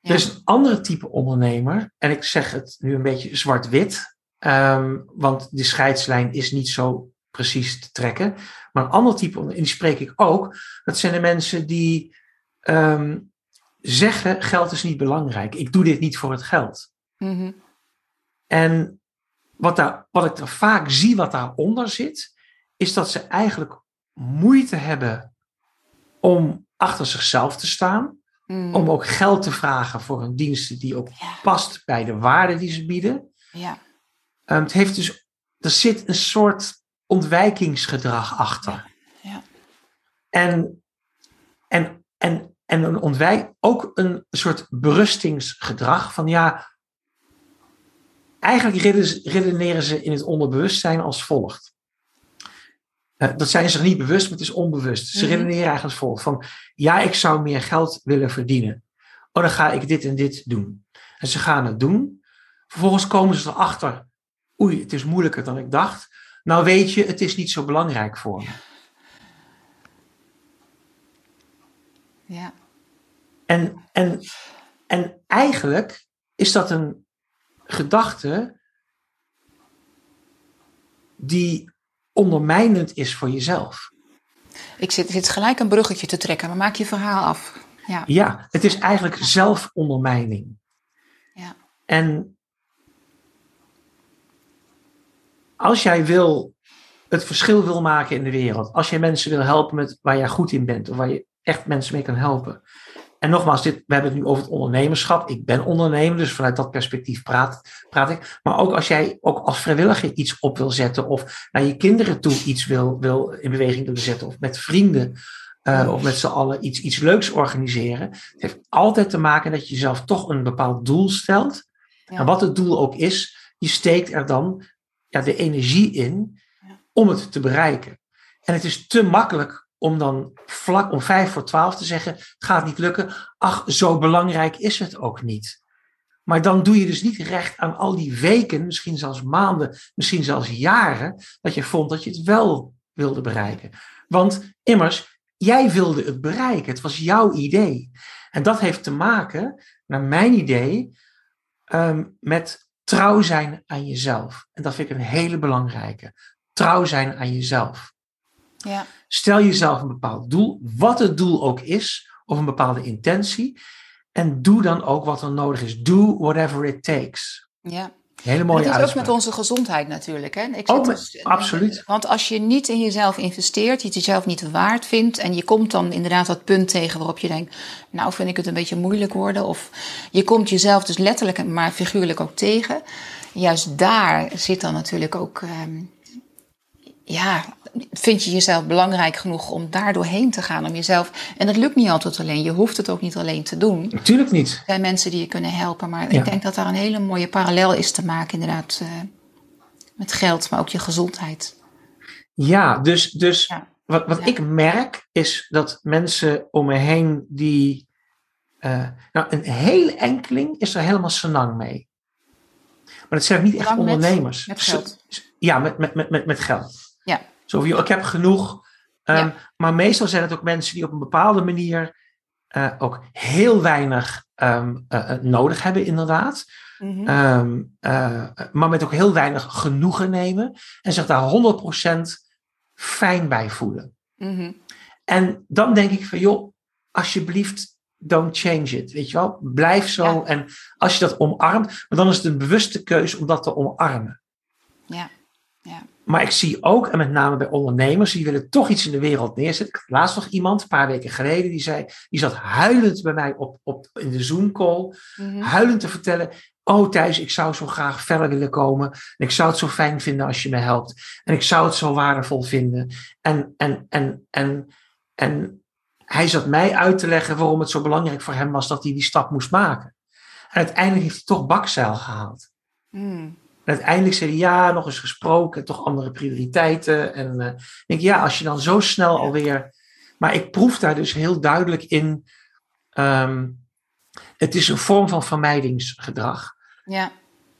Speaker 1: Ja. Er is een andere type ondernemer, en ik zeg het nu een beetje zwart-wit, um, want de scheidslijn is niet zo precies te trekken. Maar een ander type, en die spreek ik ook, dat zijn de mensen die um, zeggen: geld is niet belangrijk, ik doe dit niet voor het geld.
Speaker 2: Mm-hmm.
Speaker 1: En wat, daar, wat ik er vaak zie, wat daaronder zit, is dat ze eigenlijk moeite hebben om achter zichzelf te staan.
Speaker 2: Mm.
Speaker 1: Om ook geld te vragen voor een dienst die ook
Speaker 2: ja.
Speaker 1: past bij de waarde die ze bieden.
Speaker 2: Ja.
Speaker 1: Um, het heeft dus, er zit een soort ontwijkingsgedrag achter.
Speaker 2: Ja.
Speaker 1: En, en, en, en een ontwijk, ook een soort berustingsgedrag van ja, eigenlijk redeneren ze in het onderbewustzijn als volgt. Uh, dat zijn ze niet bewust, maar het is onbewust. Ze
Speaker 2: Mhm.
Speaker 1: redeneren eigenlijk volgt. Van, ja, ik zou meer geld willen verdienen. Oh, dan ga ik dit en dit doen. En ze gaan het doen. Vervolgens komen ze erachter. Oei, het is moeilijker dan ik dacht. Nou weet je, het is niet zo belangrijk voor me.
Speaker 2: Ja.
Speaker 1: En, en, en eigenlijk is dat een gedachte die ondermijnend is voor jezelf.
Speaker 2: Ik zit, zit gelijk een bruggetje te trekken, maar maak je verhaal af. Ja,
Speaker 1: Ja, het is eigenlijk zelfondermijning.
Speaker 2: ja,
Speaker 1: En als jij wil, het verschil wil maken in de wereld, als jij mensen wil helpen met waar jij goed in bent, of waar je echt mensen mee kan helpen. En nogmaals, dit, we hebben het nu over het ondernemerschap. Ik ben ondernemer, dus vanuit dat perspectief praat, praat ik. Maar ook als jij ook als vrijwilliger iets op wil zetten, of naar je kinderen toe iets wil, wil in beweging willen zetten, of met vrienden, eh, of met z'n allen iets, iets leuks organiseren. Het heeft altijd te maken dat je jezelf toch een bepaald doel stelt.
Speaker 2: Ja.
Speaker 1: En wat het doel ook is, je steekt er dan ja, de energie in om het te bereiken. En het is te makkelijk om dan vlak om vijf voor twaalf te zeggen, gaat niet lukken. Ach, zo belangrijk is het ook niet. Maar dan doe je dus niet recht aan al die weken, misschien zelfs maanden, misschien zelfs jaren, dat je vond dat je het wel wilde bereiken. Want immers, jij wilde het bereiken. Het was jouw idee. En dat heeft te maken, naar mijn idee, ehm, met trouw zijn aan jezelf. En dat vind ik een hele belangrijke. Trouw zijn aan jezelf.
Speaker 2: Ja,
Speaker 1: Stel jezelf een bepaald doel, wat het doel ook is, of een bepaalde intentie. En doe dan ook wat er nodig is. Do whatever it takes.
Speaker 2: ja.
Speaker 1: Hele mooie
Speaker 2: dat is ook met onze gezondheid natuurlijk. Hè? Ik
Speaker 1: Ook
Speaker 2: zit
Speaker 1: met-
Speaker 2: dus-
Speaker 1: absoluut.
Speaker 2: Want als je niet in jezelf investeert, je het jezelf niet waard vindt en je komt dan inderdaad dat punt tegen waarop je denkt, nou vind ik het een beetje moeilijk worden. Of je komt jezelf dus letterlijk, maar figuurlijk ook tegen. Juist daar zit dan natuurlijk ook, ehm, ja, vind je jezelf belangrijk genoeg om daar doorheen te gaan. Om jezelf, en dat lukt niet altijd alleen, je hoeft het ook niet alleen te doen.
Speaker 1: Natuurlijk niet.
Speaker 2: Er zijn mensen die je kunnen helpen. Maar
Speaker 1: Ja.
Speaker 2: ik denk dat daar een hele mooie parallel is te maken, inderdaad, eh, met geld, maar ook je gezondheid.
Speaker 1: Ja, dus, dus
Speaker 2: Ja.
Speaker 1: wat, wat
Speaker 2: Ja.
Speaker 1: ik merk is dat mensen om me heen die. eh, nou, een hele enkeling is er helemaal senang mee. Maar dat zijn niet echt
Speaker 2: met-
Speaker 1: ondernemers.
Speaker 2: met
Speaker 1: Ze-
Speaker 2: geld.
Speaker 1: Ja, met, met, met, met, met geld.
Speaker 2: Ja.
Speaker 1: Zo van, joh, ik heb genoeg. Ehm,
Speaker 2: Ja.
Speaker 1: Maar meestal zijn het ook mensen die op een bepaalde manier eh, ook heel weinig ehm, eh, eh, nodig hebben, inderdaad.
Speaker 2: Mhm.
Speaker 1: Ehm, eh, maar met ook heel weinig genoegen nemen. En zich daar 100% fijn bij voelen.
Speaker 2: Mhm.
Speaker 1: En dan denk ik van, joh, alsjeblieft, don't change it. Weet je wel, blijf zo.
Speaker 2: Ja.
Speaker 1: En als je dat omarmt, maar dan is het een bewuste keuze om dat te omarmen.
Speaker 2: Ja. Ja.
Speaker 1: Maar ik zie ook, en met name bij ondernemers, die willen toch iets in de wereld neerzetten. Ik had laatst nog iemand, een paar weken geleden, die zei, die zat huilend bij mij op, op, in de Zoom-call,
Speaker 2: Mhm.
Speaker 1: huilend te vertellen, oh Thijs, ik zou zo graag verder willen komen. En ik zou het zo fijn vinden als je me helpt. En ik zou het zo waardevol vinden. En, en, en, en, en hij zat mij uit te leggen waarom het zo belangrijk voor hem was dat hij die stap moest maken. En uiteindelijk heeft hij toch bakzeil gehaald.
Speaker 2: Mhm.
Speaker 1: En uiteindelijk zei hij ja, nog eens gesproken, toch andere prioriteiten. En eh, ik denk ja, als je dan zo snel alweer. Maar ik proef daar dus heel duidelijk in. ehm, het is een vorm van vermijdingsgedrag.
Speaker 2: Ja.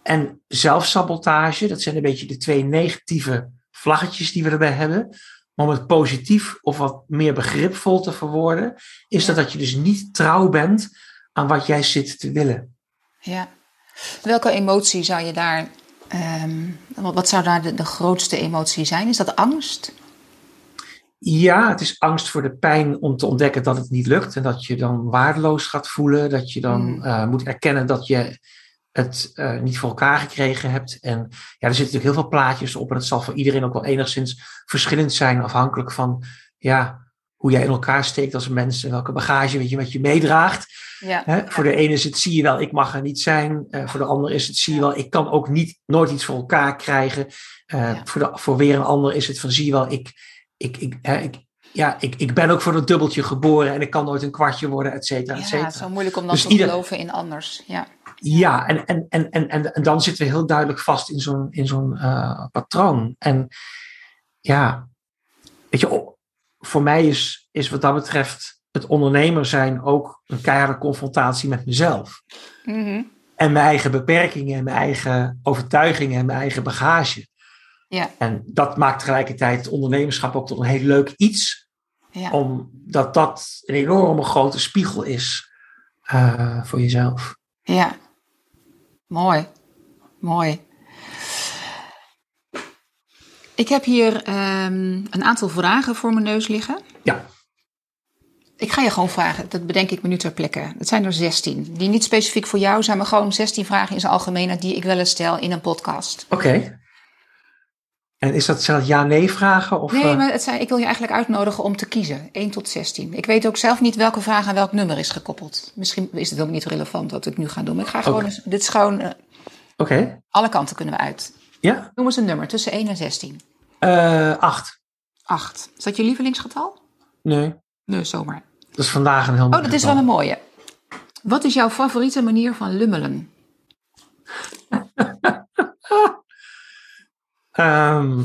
Speaker 1: En zelfsabotage, dat zijn een beetje de twee negatieve vlaggetjes die we erbij hebben. Maar om het positief of wat meer begripvol te verwoorden, is dat dat je dus niet trouw bent aan wat jij zit te willen.
Speaker 2: ja. Welke emotie zou je daar, ehm, wat zou daar de, de grootste emotie zijn? Is dat angst?
Speaker 1: Ja, het is angst voor de pijn om te ontdekken dat het niet lukt en dat je dan waardeloos gaat voelen, dat je dan
Speaker 2: Mm.
Speaker 1: eh, moet erkennen dat je het eh, niet voor elkaar gekregen hebt. En ja, er zitten natuurlijk heel veel plaatjes op en het zal voor iedereen ook wel enigszins verschillend zijn, afhankelijk van ja, hoe jij in elkaar steekt als mens en welke bagage weet je, met je meedraagt.
Speaker 2: Ja.
Speaker 1: Hè? Voor de ene is het zie je wel, ik mag er niet zijn. Eh, voor de ander is het zie je wel, ik kan ook niet, nooit iets voor elkaar krijgen. Eh,
Speaker 2: Ja.
Speaker 1: voor, de, voor weer een ander is het van zie je wel, ik, ik, ik, hè, ik, ja, ik, ik ben ook voor dat dubbeltje geboren en ik kan nooit een kwartje worden, et cetera, et
Speaker 2: Ja,
Speaker 1: cetera.
Speaker 2: zo moeilijk om dan
Speaker 1: Dus
Speaker 2: te
Speaker 1: ieder-
Speaker 2: geloven in anders. Ja.
Speaker 1: Ja, en, en, en, en, en, dan zitten we heel duidelijk vast in zo'n, in zo'n eh, patroon. En ja, weet je, voor mij is, is wat dat betreft het ondernemer zijn ook een keiharde confrontatie met mezelf.
Speaker 2: Mhm.
Speaker 1: En mijn eigen beperkingen en mijn eigen overtuigingen en mijn eigen bagage.
Speaker 2: Ja.
Speaker 1: En dat maakt tegelijkertijd het ondernemerschap ook tot een heel leuk iets.
Speaker 2: Ja.
Speaker 1: Omdat dat een enorme grote spiegel is eh, voor jezelf.
Speaker 2: Ja, mooi. Mooi. Ik heb hier ehm, een aantal vragen voor mijn neus liggen.
Speaker 1: Ja.
Speaker 2: Ik ga je gewoon vragen, dat bedenk ik me nu ter plekke. Het zijn er 16, die niet specifiek voor jou zijn, maar gewoon 16 vragen in zijn algemeenheid die ik wel eens stel in een podcast.
Speaker 1: Oké. En is dat, dat ja-nee vragen? Of,
Speaker 2: Nee,
Speaker 1: eh,
Speaker 2: maar het zijn, ik wil je eigenlijk uitnodigen om te kiezen. 1 tot 16. Ik weet ook zelf niet welke vraag aan welk nummer is gekoppeld. Misschien is het ook niet relevant wat ik nu ga doen. Maar ik ga gewoon eens, dit is gewoon, eh,
Speaker 1: Oké.
Speaker 2: alle kanten kunnen we uit.
Speaker 1: Ja.
Speaker 2: Noem eens een nummer tussen 1 en 16.
Speaker 1: Eh, acht.
Speaker 2: 8. Is dat je lievelingsgetal?
Speaker 1: Nee.
Speaker 2: Nee, zomaar.
Speaker 1: Dat is vandaag een heel
Speaker 2: Oh,
Speaker 1: mooi
Speaker 2: dat is wel een mooie. Wat is jouw favoriete manier van lummelen?
Speaker 1: Ehm,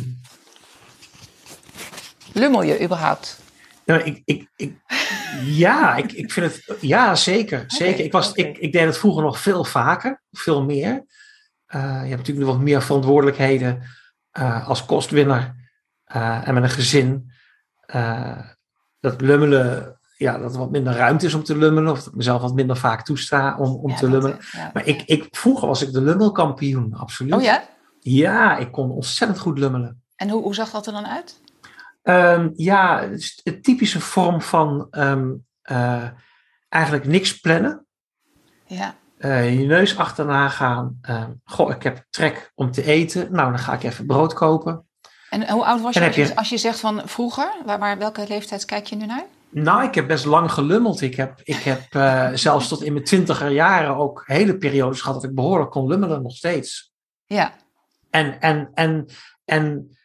Speaker 2: Lummel je überhaupt?
Speaker 1: nou, ik, ik, ik, ja, ik, ik vind het. Ja, zeker. zeker. Ik, was, ik, ik deed het vroeger nog veel vaker, veel meer. Eh, je hebt natuurlijk nog wat meer verantwoordelijkheden eh, als kostwinner eh, en met een gezin. Dat lummelen, ja, dat er wat minder ruimte is om te lummelen, of dat ik mezelf wat minder vaak toesta om, om
Speaker 2: Ja,
Speaker 1: te lummelen.
Speaker 2: ja.
Speaker 1: Maar ik, ik, vroeger was ik de lummelkampioen, absoluut.
Speaker 2: Oh ja?
Speaker 1: Ja, ik kon ontzettend goed lummelen.
Speaker 2: En hoe, hoe zag dat er dan uit?
Speaker 1: Ehm, ja, het is een typische vorm van ehm, eh, eigenlijk niks plannen.
Speaker 2: Ja.
Speaker 1: Eh, je neus achterna gaan. Ehm, goh, ik heb trek om te eten. Nou, dan ga ik even brood kopen.
Speaker 2: En hoe oud was je als, je
Speaker 1: je-
Speaker 2: als je zegt van vroeger? Waar, waar, welke leeftijd kijk je nu naar?
Speaker 1: Nou, ik heb best lang gelummeld. Ik heb, ik heb eh, zelfs tot in mijn twintiger jaren ook hele periodes gehad dat ik behoorlijk kon lummelen, nog steeds.
Speaker 2: Ja.
Speaker 1: En, en, en, en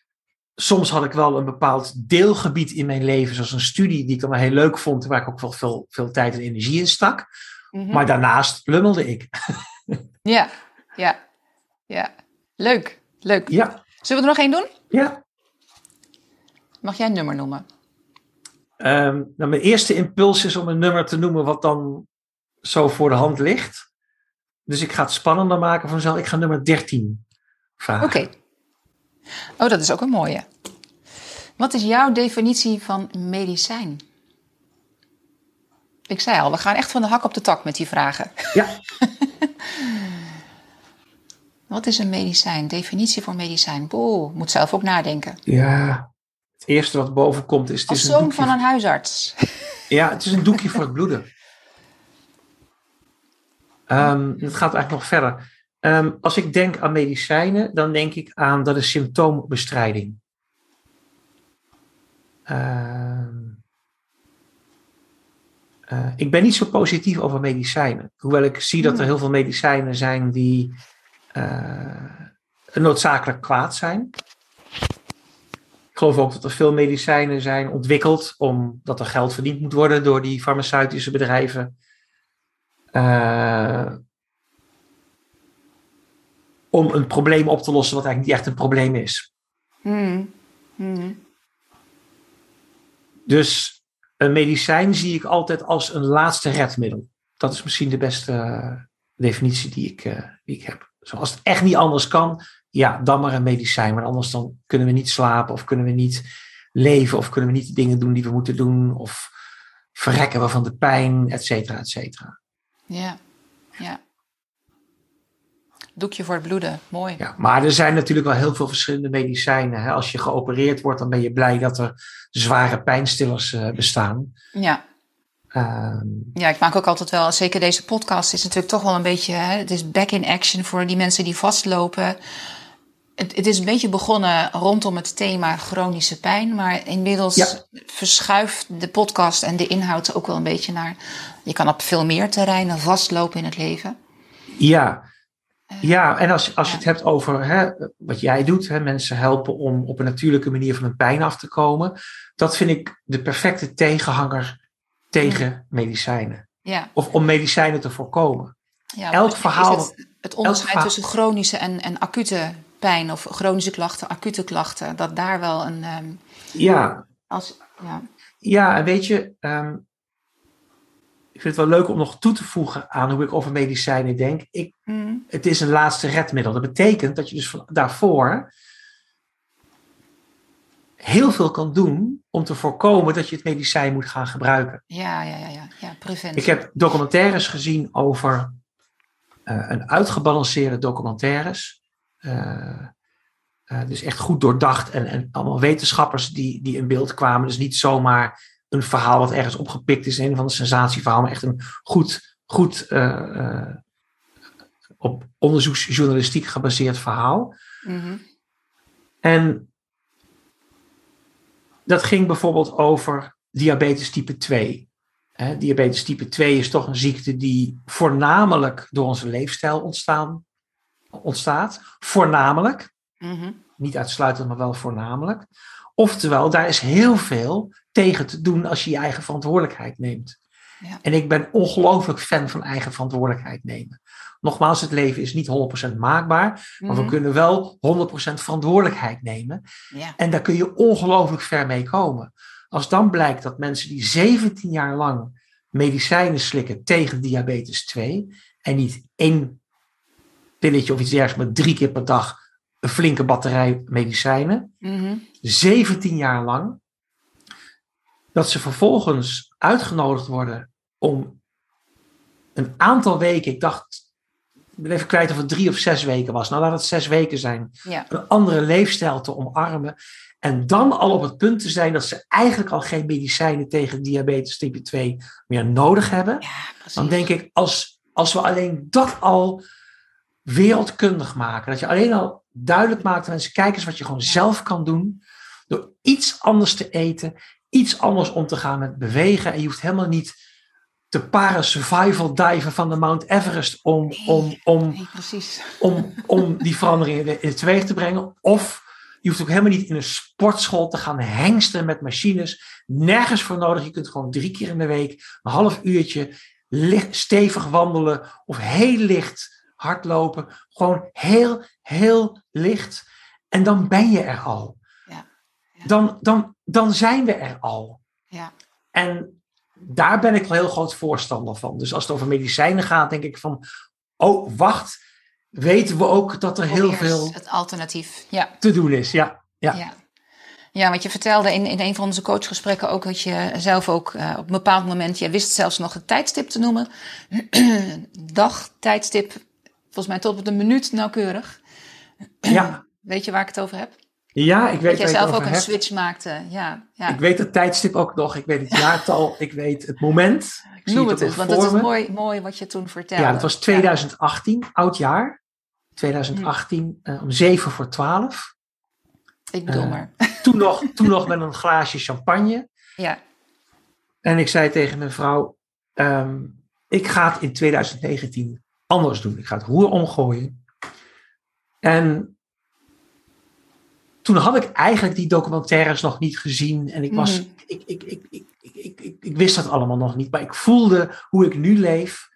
Speaker 1: soms had ik wel een bepaald deelgebied in mijn leven, zoals een studie die ik dan wel heel leuk vond, waar ik ook wel veel, veel tijd en energie in stak.
Speaker 2: Mhm.
Speaker 1: Maar daarnaast lummelde ik.
Speaker 2: Ja. Ja. Ja. Leuk. Leuk.
Speaker 1: Ja,
Speaker 2: Zullen we er nog één doen?
Speaker 1: ja.
Speaker 2: Mag jij een nummer noemen?
Speaker 1: Ehm, nou, mijn eerste impuls is om een nummer te noemen wat dan zo voor de hand ligt. Dus ik ga het spannender maken vanzelf. Ik ga nummer 13 vragen.
Speaker 2: Oké. Oh, dat is ook een mooie. Wat is jouw definitie van medicijn? Ik zei al, we gaan echt van de hak op de tak met die vragen.
Speaker 1: Ja,
Speaker 2: Wat is een medicijn? Definitie voor medicijn. Boah, moet zelf ook nadenken.
Speaker 1: ja. Het eerste wat boven komt is... Het
Speaker 2: Als
Speaker 1: is een
Speaker 2: zoon
Speaker 1: doekje
Speaker 2: van een huisarts.
Speaker 1: Ja, het is een doekje voor het bloeden. Ehm, het gaat eigenlijk nog verder. Ehm, als ik denk aan medicijnen, dan denk ik aan dat is symptoombestrijding. Ehm, eh, ik ben niet zo positief over medicijnen. Hoewel ik zie dat er heel veel medicijnen zijn die eh, noodzakelijk kwaad zijn. Ik geloof ook dat er veel medicijnen zijn ontwikkeld omdat er geld verdiend moet worden door die farmaceutische bedrijven. Eh, om een probleem op te lossen wat eigenlijk niet echt een probleem is.
Speaker 2: Hmm. Hmm.
Speaker 1: Dus een medicijn zie ik altijd als een laatste redmiddel. Dat is misschien de beste eh, definitie die ik, eh, die ik heb. Zoals het echt niet anders kan, ja, dan maar een medicijn. Maar anders dan kunnen we niet slapen of kunnen we niet leven of kunnen we niet de dingen doen die we moeten doen of verrekken we van de pijn, et cetera, et cetera.
Speaker 2: Ja, ja. Doekje voor het bloeden, mooi.
Speaker 1: Ja, maar er zijn natuurlijk wel heel veel verschillende medicijnen. Hè. Als je geopereerd wordt, dan ben je blij dat er zware pijnstillers eh, bestaan.
Speaker 2: Ja.
Speaker 1: Ehm,
Speaker 2: ja, ik maak ook altijd wel, zeker deze podcast is natuurlijk toch wel een beetje, hè, het is back in action voor die mensen die vastlopen. Het, het is een beetje begonnen rondom het thema chronische pijn, maar inmiddels
Speaker 1: Ja.
Speaker 2: verschuift de podcast en de inhoud ook wel een beetje naar, je kan op veel meer terreinen vastlopen in het leven.
Speaker 1: Ja, ja en als, als je het hebt over hè, wat jij doet, hè, mensen helpen om op een natuurlijke manier van hun pijn af te komen, dat vind ik de perfecte tegenhanger tegen medicijnen.
Speaker 2: Ja,
Speaker 1: Of om medicijnen te voorkomen.
Speaker 2: ja
Speaker 1: Elk verhaal-
Speaker 2: Het, het onderscheid
Speaker 1: verhaal-
Speaker 2: tussen chronische en, en acute pijn of chronische klachten, acute klachten, dat daar wel een, ehm,
Speaker 1: Ja,
Speaker 2: als, ja,
Speaker 1: ja en weet je, ehm, ik vind het wel leuk om nog toe te voegen aan hoe ik over medicijnen denk. Ik,
Speaker 2: Hmm.
Speaker 1: het is een laatste redmiddel. Dat betekent dat je dus van, daarvoor heel veel kan doen om te voorkomen dat je het medicijn moet gaan gebruiken.
Speaker 2: Ja, ja, ja, ja, ja, preventie.
Speaker 1: Ik heb documentaires gezien over eh, een uitgebalanceerde documentaires. eh, dus echt goed doordacht en, en allemaal wetenschappers die, die in beeld kwamen. Dus niet zomaar een verhaal wat ergens opgepikt is, een van de sensatieverhaal, maar echt een goed, goed op onderzoeksjournalistiek gebaseerd verhaal. Mhm. En dat ging bijvoorbeeld over diabetes type 2. diabetes type 2 is toch een ziekte die voornamelijk door onze leefstijl ontstaan, ontstaat. Voornamelijk. Mhm. Niet uitsluitend, maar wel voornamelijk. Oftewel, daar is heel veel tegen te doen als je je eigen verantwoordelijkheid neemt. Ja. En ik ben ongelooflijk fan van eigen verantwoordelijkheid nemen. Nogmaals, het leven is niet 100% maakbaar, maar we mhm. kunnen wel 100% verantwoordelijkheid nemen. Ja. En daar kun je ongelooflijk ver mee komen. Als dan blijkt dat mensen die 17 jaar lang medicijnen slikken tegen diabetes 2 en niet één pilletje of iets dergelijks, maar drie keer per dag een flinke batterij medicijnen, 17 mhm. jaar lang, dat ze vervolgens uitgenodigd worden om een aantal weken, ik dacht ik ben even kwijt of het drie of zes weken was. Nou, laat het zes weken zijn. Een andere leefstijl te omarmen. En dan al op het punt te zijn dat ze eigenlijk al geen medicijnen tegen diabetes type 2 meer nodig hebben. Ja, dan denk ik, als, als we alleen dat al wereldkundig maken. Dat je alleen al duidelijk maakt aan mensen, kijk eens wat je gewoon zelf kan doen. Door iets anders te eten, iets anders om te gaan met bewegen. En je hoeft helemaal niet te para-survival diven van de Mount Everest om, om, om, om, om die veranderingen in teweeg te brengen. Of je hoeft ook helemaal niet in een sportschool te gaan hengsten met machines. Nergens voor nodig. Je kunt gewoon drie keer in de week een half uurtje licht, stevig wandelen of heel licht hardlopen. Gewoon heel, heel licht. En dan ben je er al. Dan, dan, dan zijn we er al. Ja. En daar ben ik wel heel groot voorstander van. Dus als het over medicijnen gaat, denk ik van, oh, wacht, weten we ook dat er heel veel
Speaker 2: het alternatief ja.
Speaker 1: te doen is. Ja, ja.
Speaker 2: ja. Ja, want je vertelde in, in een van onze coachgesprekken ook dat je zelf ook uh, op een bepaald moment, je wist zelfs nog het tijdstip te noemen. Dag, tijdstip, volgens mij tot op de minuut nauwkeurig. Ja. Weet je waar ik het over heb?
Speaker 1: Ja, ik weet
Speaker 2: dat jij zelf ook een switch maakte. Ja, ja.
Speaker 1: Ik weet het tijdstip ook nog. Ik weet het jaartal. ik weet het moment.
Speaker 2: Ik Noem het eens, want het is mooi, mooi wat je toen vertelde.
Speaker 1: Ja, het was 2018, oud jaar. 2018, hm. uh, om 7 voor 12.
Speaker 2: Ik bedoel uh, maar.
Speaker 1: Toen nog, toen nog met een glaasje champagne. Ja. En ik zei tegen mijn vrouw, um, ik ga het in 2019 anders doen. Ik ga het roer omgooien. En toen had ik eigenlijk die documentaires nog niet gezien. En ik, was, mm. ik, ik, ik, ik, ik, ik, ik, wist dat allemaal nog niet. Maar ik voelde hoe ik nu leef.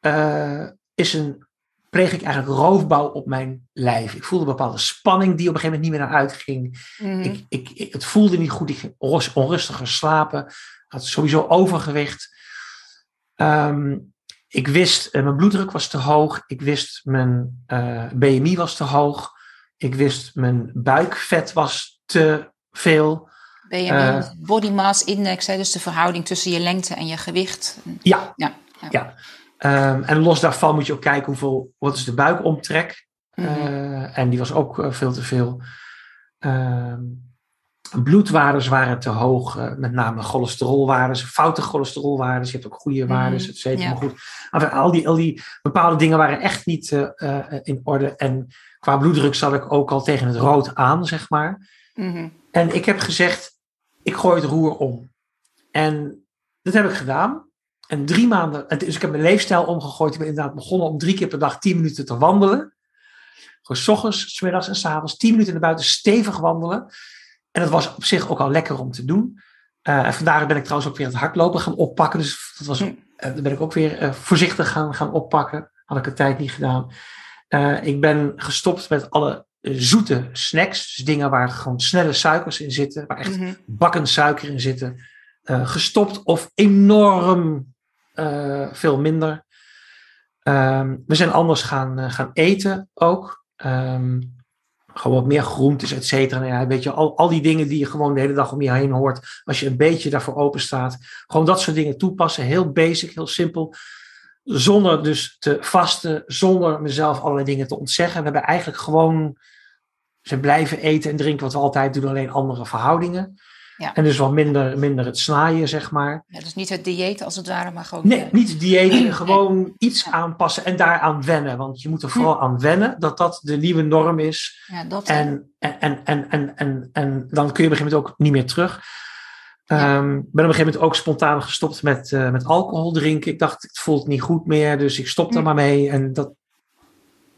Speaker 1: Uh, is een, pleeg ik eigenlijk roofbouw op mijn lijf. Ik voelde een bepaalde spanning die op een gegeven moment niet meer naar uitging. Mm. Ik, ik, het voelde niet goed. Ik ging onrustiger slapen. Ik had sowieso overgewicht. Um, ik wist, uh, mijn bloeddruk was te hoog. Ik wist, mijn uh, BMI was te hoog. Ik wist, mijn buikvet was te veel.
Speaker 2: Ben je uh, body mass index, hè, dus de verhouding tussen je lengte en je gewicht.
Speaker 1: Ja, ja. ja. ja. Um, en los daarvan moet je ook kijken hoeveel, wat is de buikomtrek. Mm uh, en die was ook uh, veel te veel. Um, bloedwaardes waren te hoog, met name cholesterolwaardes, foute cholesterolwaardes. Je hebt ook goede waardes, et cetera. Maar goed, al die, al die bepaalde dingen waren echt niet in orde. En qua bloeddruk zat ik ook al tegen het rood aan, zeg maar. Mhm. En ik heb gezegd, ik gooi het roer om. En dat heb ik gedaan. En drie maanden, dus ik heb mijn leefstijl omgegooid. Ik ben inderdaad begonnen om drie keer per dag tien minuten te wandelen. Gewoon s ochtends, s middags en s avonds tien minuten naar buiten stevig wandelen. En dat was op zich ook al lekker om te doen. Uh, en vandaag ben ik trouwens ook weer het hardlopen gaan oppakken. Dus dat was, uh, ben ik ook weer uh, voorzichtig gaan, gaan oppakken. Had ik een tijd niet gedaan. Uh, ik ben gestopt met alle zoete snacks. Dus dingen waar gewoon snelle suikers in zitten. Waar echt mm bakken suiker in zitten. Uh, gestopt of enorm uh, veel minder. Um, we zijn anders gaan, gaan eten ook. Um, gewoon wat meer groentes, et cetera. Nou ja, weet je, al, al die dingen die je gewoon de hele dag om je heen hoort. Als je een beetje daarvoor open staat. Gewoon dat soort dingen toepassen. Heel basic, heel simpel zonder dus te vasten, zonder mezelf allerlei dingen te ontzeggen. We hebben eigenlijk gewoon ze blijven eten en drinken wat we altijd doen, alleen andere verhoudingen.
Speaker 2: Ja.
Speaker 1: En dus wat minder, minder het snaaien, zeg maar.
Speaker 2: Ja, dus niet het dieet als het ware, maar gewoon...
Speaker 1: Nee, niet het dieet, gewoon iets
Speaker 2: Ja.
Speaker 1: aanpassen en daaraan wennen. Want je moet er vooral aan wennen dat dat de nieuwe norm is.
Speaker 2: ja, dat,
Speaker 1: En, en, en, en, en, en, en dan kun je op een gegeven moment ook niet meer terug.
Speaker 2: Ja.
Speaker 1: Ehm, ben op een gegeven moment ook spontaan gestopt met, eh, met alcohol drinken. Ik dacht, het voelt niet goed meer, dus ik stop er
Speaker 2: Hm.
Speaker 1: maar mee. En dat,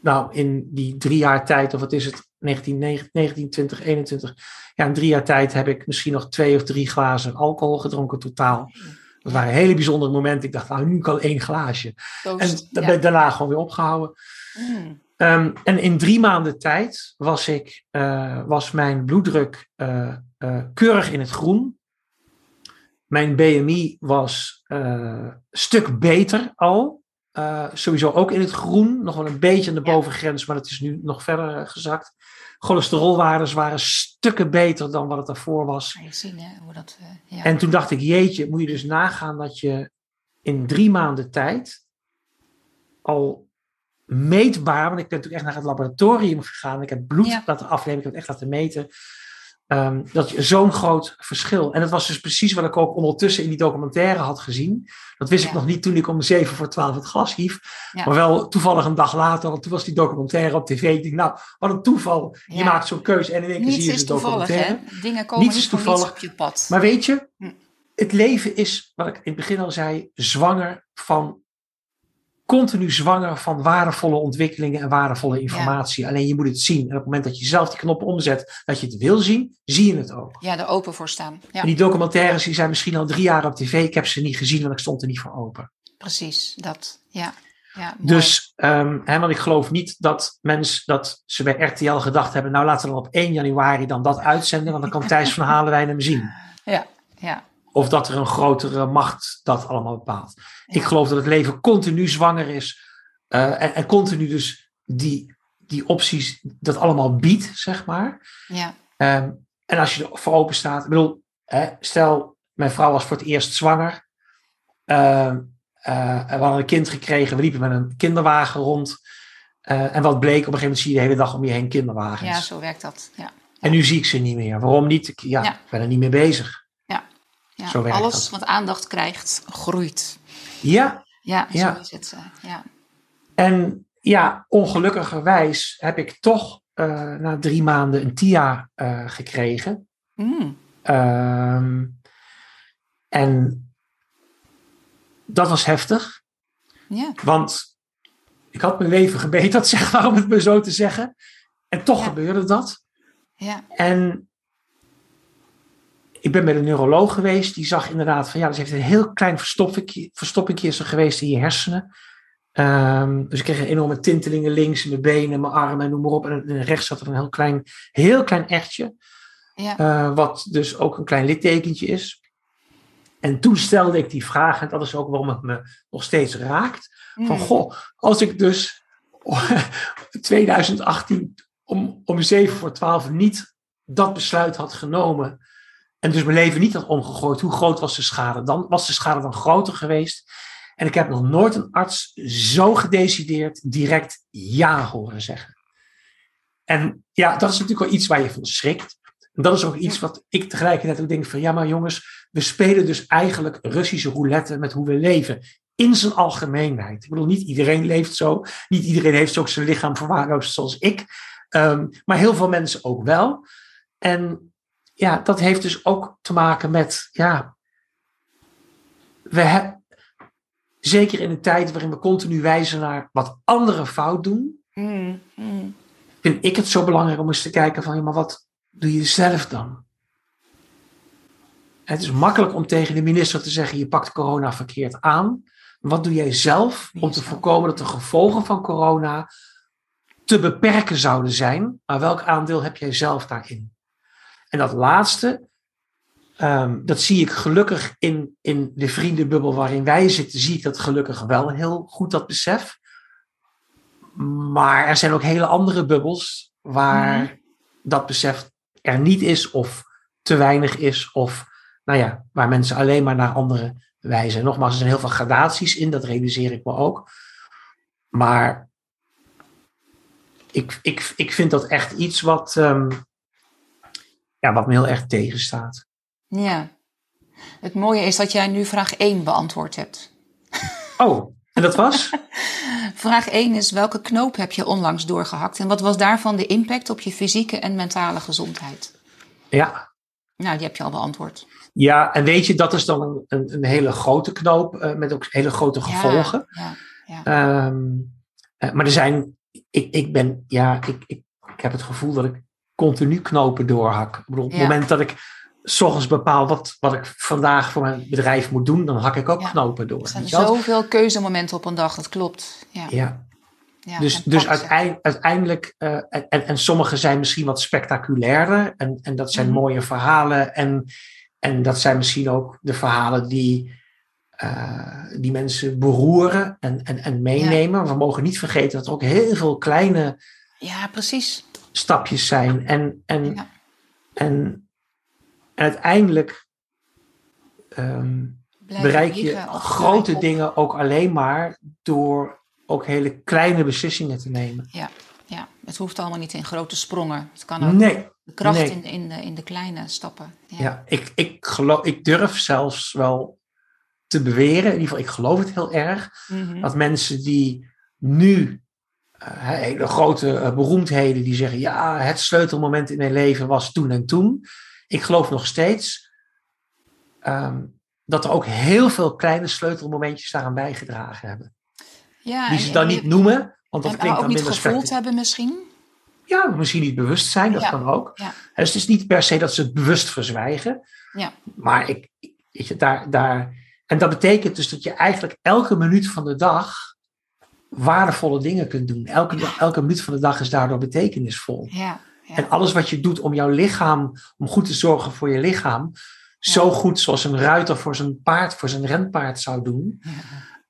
Speaker 1: nou, in die drie jaar tijd, of wat is het, 19, 19, 20, 21. Ja, in drie jaar tijd heb ik misschien nog twee of drie glazen alcohol gedronken totaal. Dat waren hele bijzondere momenten. Ik dacht, nou, nu kan één glaasje. En
Speaker 2: toast,
Speaker 1: dan
Speaker 2: ja.
Speaker 1: ben ik daarna gewoon weer opgehouden.
Speaker 2: Mm,
Speaker 1: Ehm, en in drie maanden tijd was, ik, eh, was mijn bloeddruk eh, keurig in het groen. Mijn BMI was eh, een stuk beter al. Eh, sowieso ook in het groen. Nog wel een beetje aan de bovengrens, maar dat is nu nog verder eh, gezakt. Cholesterolwaardes waren stukken beter dan wat het daarvoor was.
Speaker 2: Je zien hè, hoe dat... eh, ja.
Speaker 1: En toen dacht ik, jeetje, moet je dus nagaan dat je in drie maanden tijd al meetbaar, want ik ben natuurlijk echt naar het laboratorium gegaan, ik heb bloed
Speaker 2: Ja.
Speaker 1: laten afnemen, ik heb het echt laten meten, ehm, dat je zo'n groot verschil. En dat was dus precies wat ik ook ondertussen in die documentaire had gezien. Dat wist ik nog niet toen ik om zeven voor twaalf het glas hief,
Speaker 2: Ja.
Speaker 1: maar wel toevallig een dag later, want toen was die documentaire op tv. Ik dacht, nou, wat een toeval. Je maakt zo'n keuze en in één keer zie
Speaker 2: Niets
Speaker 1: je
Speaker 2: is
Speaker 1: de
Speaker 2: toevallig,
Speaker 1: documentaire.
Speaker 2: hè? Dingen komen
Speaker 1: Niets
Speaker 2: niet
Speaker 1: is
Speaker 2: niets
Speaker 1: toevallig.
Speaker 2: op je pad.
Speaker 1: Maar weet je,
Speaker 2: Hm.
Speaker 1: het leven is, wat ik in het begin al zei, zwanger van, continu zwanger van waardevolle ontwikkelingen en waardevolle informatie. Alleen je moet het zien. En op het moment dat je zelf die knop omzet, dat je het wil zien, zie je het ook.
Speaker 2: Ja, er open voor staan. Ja,
Speaker 1: En die documentaires die zijn misschien al drie jaar op tv. Ik heb ze niet gezien, want ik stond er niet voor open.
Speaker 2: precies. Dat, ja. ja mooi.
Speaker 1: Dus, ehm, hè, want ik geloof niet dat mensen, dat ze bij RTL gedacht hebben, nou laten we dan op 1 januari dan dat uitzenden, want dan kan Thijs van Halenwijn hem zien.
Speaker 2: Ja, ja.
Speaker 1: Of dat er een grotere macht dat allemaal bepaalt. Ik geloof dat het leven continu zwanger is. eh, en, en continu dus die, die opties dat allemaal biedt, zeg maar.
Speaker 2: Ja,
Speaker 1: Ehm, en als je er voor open staat. Ik bedoel, hè, stel, mijn vrouw was voor het eerst zwanger. Eh, en we hadden een kind gekregen. We liepen met een kinderwagen rond. Eh, en wat bleek, op een gegeven moment zie je de hele dag om je heen kinderwagens.
Speaker 2: ja, zo werkt dat. Ja,
Speaker 1: En nu zie ik ze niet meer. Waarom niet? Ik, ja,
Speaker 2: Ja.
Speaker 1: ik ben er niet mee bezig.
Speaker 2: Ja.
Speaker 1: Zo werkt
Speaker 2: Alles
Speaker 1: dat.
Speaker 2: wat aandacht krijgt, groeit.
Speaker 1: Ja,
Speaker 2: Ja,
Speaker 1: Ja.
Speaker 2: zo is het. eh, ja.
Speaker 1: En ja, ongelukkigerwijs heb ik toch eh, na drie maanden een TIA eh, gekregen.
Speaker 2: Mm,
Speaker 1: Ehm, en dat was heftig,
Speaker 2: ja,
Speaker 1: want ik had mijn leven gebeterd, zeg maar, om het maar zo te zeggen. En toch
Speaker 2: Ja.
Speaker 1: gebeurde dat.
Speaker 2: ja,
Speaker 1: En ik ben bij de neuroloog geweest, die zag inderdaad van ja, dus heeft een heel klein verstoppingje, is er geweest in je hersenen. Ehm, dus ik kreeg een enorme tintelingen links in mijn benen, mijn armen en noem maar op. En, en rechts zat er een heel klein, heel klein echtje,
Speaker 2: ja.
Speaker 1: eh, wat dus ook een klein littekentje is. En toen stelde ik die vraag, en dat is ook waarom het me nog steeds raakt. Van
Speaker 2: Mm,
Speaker 1: goh, als ik dus 2018 om, om 7 voor 12 niet dat besluit had genomen. En dus mijn leven niet had omgegooid. Hoe groot was de schade? Dan was de schade dan groter geweest. En ik heb nog nooit een arts zo gedecideerd direct ja horen zeggen. En ja, dat is natuurlijk wel iets waar je van schrikt. En dat is ook iets wat ik tegelijkertijd ook denk van ja, maar jongens, we spelen dus eigenlijk Russische roulette met hoe we leven in zijn algemeenheid. Ik bedoel, niet iedereen leeft zo. Niet iedereen heeft ook zijn lichaam verwaarloosd zoals ik. Ehm, maar heel veel mensen ook wel. En ja, dat heeft dus ook te maken met, ja, we hebben, zeker in een tijd waarin we continu wijzen naar wat anderen fout doen,
Speaker 2: mm, mm.
Speaker 1: vind ik het zo belangrijk om eens te kijken van, ja, maar wat doe je zelf dan? Het is makkelijk om tegen de minister te zeggen, je pakt corona verkeerd aan. Wat doe jij zelf om te voorkomen dat de gevolgen van corona te beperken zouden zijn? Maar welk aandeel heb jij zelf daarin? En dat laatste, ehm, dat zie ik gelukkig in, in de vriendenbubbel waarin wij zitten, zie ik dat gelukkig wel heel goed, dat besef. Maar er zijn ook hele andere bubbels waar
Speaker 2: Mhm.
Speaker 1: dat besef er niet is of te weinig is of nou ja, waar mensen alleen maar naar anderen wijzen. Nogmaals, er zijn heel veel gradaties in, dat realiseer ik me ook. Maar ik, ik, ik vind dat echt iets wat, ehm, ja, wat me heel erg tegenstaat.
Speaker 2: Ja. Het mooie is dat jij nu vraag 1 beantwoord hebt.
Speaker 1: Oh, en dat was?
Speaker 2: vraag 1 is: welke knoop heb je onlangs doorgehakt en wat was daarvan de impact op je fysieke en mentale gezondheid?
Speaker 1: Ja.
Speaker 2: Nou, die heb je al beantwoord.
Speaker 1: Ja, en weet je, dat is dan een, een, een hele grote knoop uh, met ook hele grote gevolgen.
Speaker 2: Ja, ja, ja.
Speaker 1: Um, uh, maar er zijn, ik, ik ben, ja, ik, ik, ik heb het gevoel dat ik continu knopen doorhak. Ik bedoel, op het moment dat ik s ochtends bepaal wat, wat ik vandaag voor mijn bedrijf moet doen, dan hak ik ook knopen door.
Speaker 2: Er zijn zoveel keuzemomenten op een dag, dat klopt. Ja.
Speaker 1: ja. ja dus dus uiteindelijk, uiteindelijk uh, en, en sommige zijn misschien wat spectaculairder en, en dat zijn mm. mooie verhalen en, en dat zijn misschien ook de verhalen die, uh, die mensen beroeren en, en, en meenemen. We mogen niet vergeten dat er ook heel veel kleine
Speaker 2: ja, precies.
Speaker 1: Stapjes zijn. En, en, ja. en en uiteindelijk um, bereik je grote dingen ook alleen maar door ook hele kleine beslissingen te nemen.
Speaker 2: Ja, ja. het hoeft allemaal niet in grote sprongen. Het kan ook
Speaker 1: nee,
Speaker 2: de kracht
Speaker 1: nee.
Speaker 2: in, in, de, in de kleine stappen. Ja,
Speaker 1: ja ik, ik, geloof, ik durf zelfs wel te beweren, in ieder geval ik geloof het heel erg,
Speaker 2: mm -hmm.
Speaker 1: dat mensen die nu hele grote uh, beroemdheden die zeggen, ja, het sleutelmoment in mijn leven was toen en toen ik geloof nog steeds um, dat er ook heel veel kleine sleutelmomentjes daaraan bijgedragen hebben.
Speaker 2: Ja,
Speaker 1: die ze dan niet noemen, want dat
Speaker 2: en,
Speaker 1: klinkt
Speaker 2: ook
Speaker 1: dan
Speaker 2: niet
Speaker 1: minder
Speaker 2: gevoeld hebben misschien.
Speaker 1: Ja, misschien niet bewust zijn, dat
Speaker 2: Ja.
Speaker 1: kan ook.
Speaker 2: Ja.
Speaker 1: Dus het is niet per se dat ze het bewust verzwijgen.
Speaker 2: Ja.
Speaker 1: Maar ik, weet je, daar, daar. En dat betekent dus dat je eigenlijk elke minuut van de dag waardevolle dingen kunt doen. Elke, elke minuut van de dag is daardoor betekenisvol.
Speaker 2: Ja, ja.
Speaker 1: En alles wat je doet om jouw lichaam, om goed te zorgen voor je lichaam, zo goed zoals een ruiter voor zijn paard, voor zijn renpaard zou doen.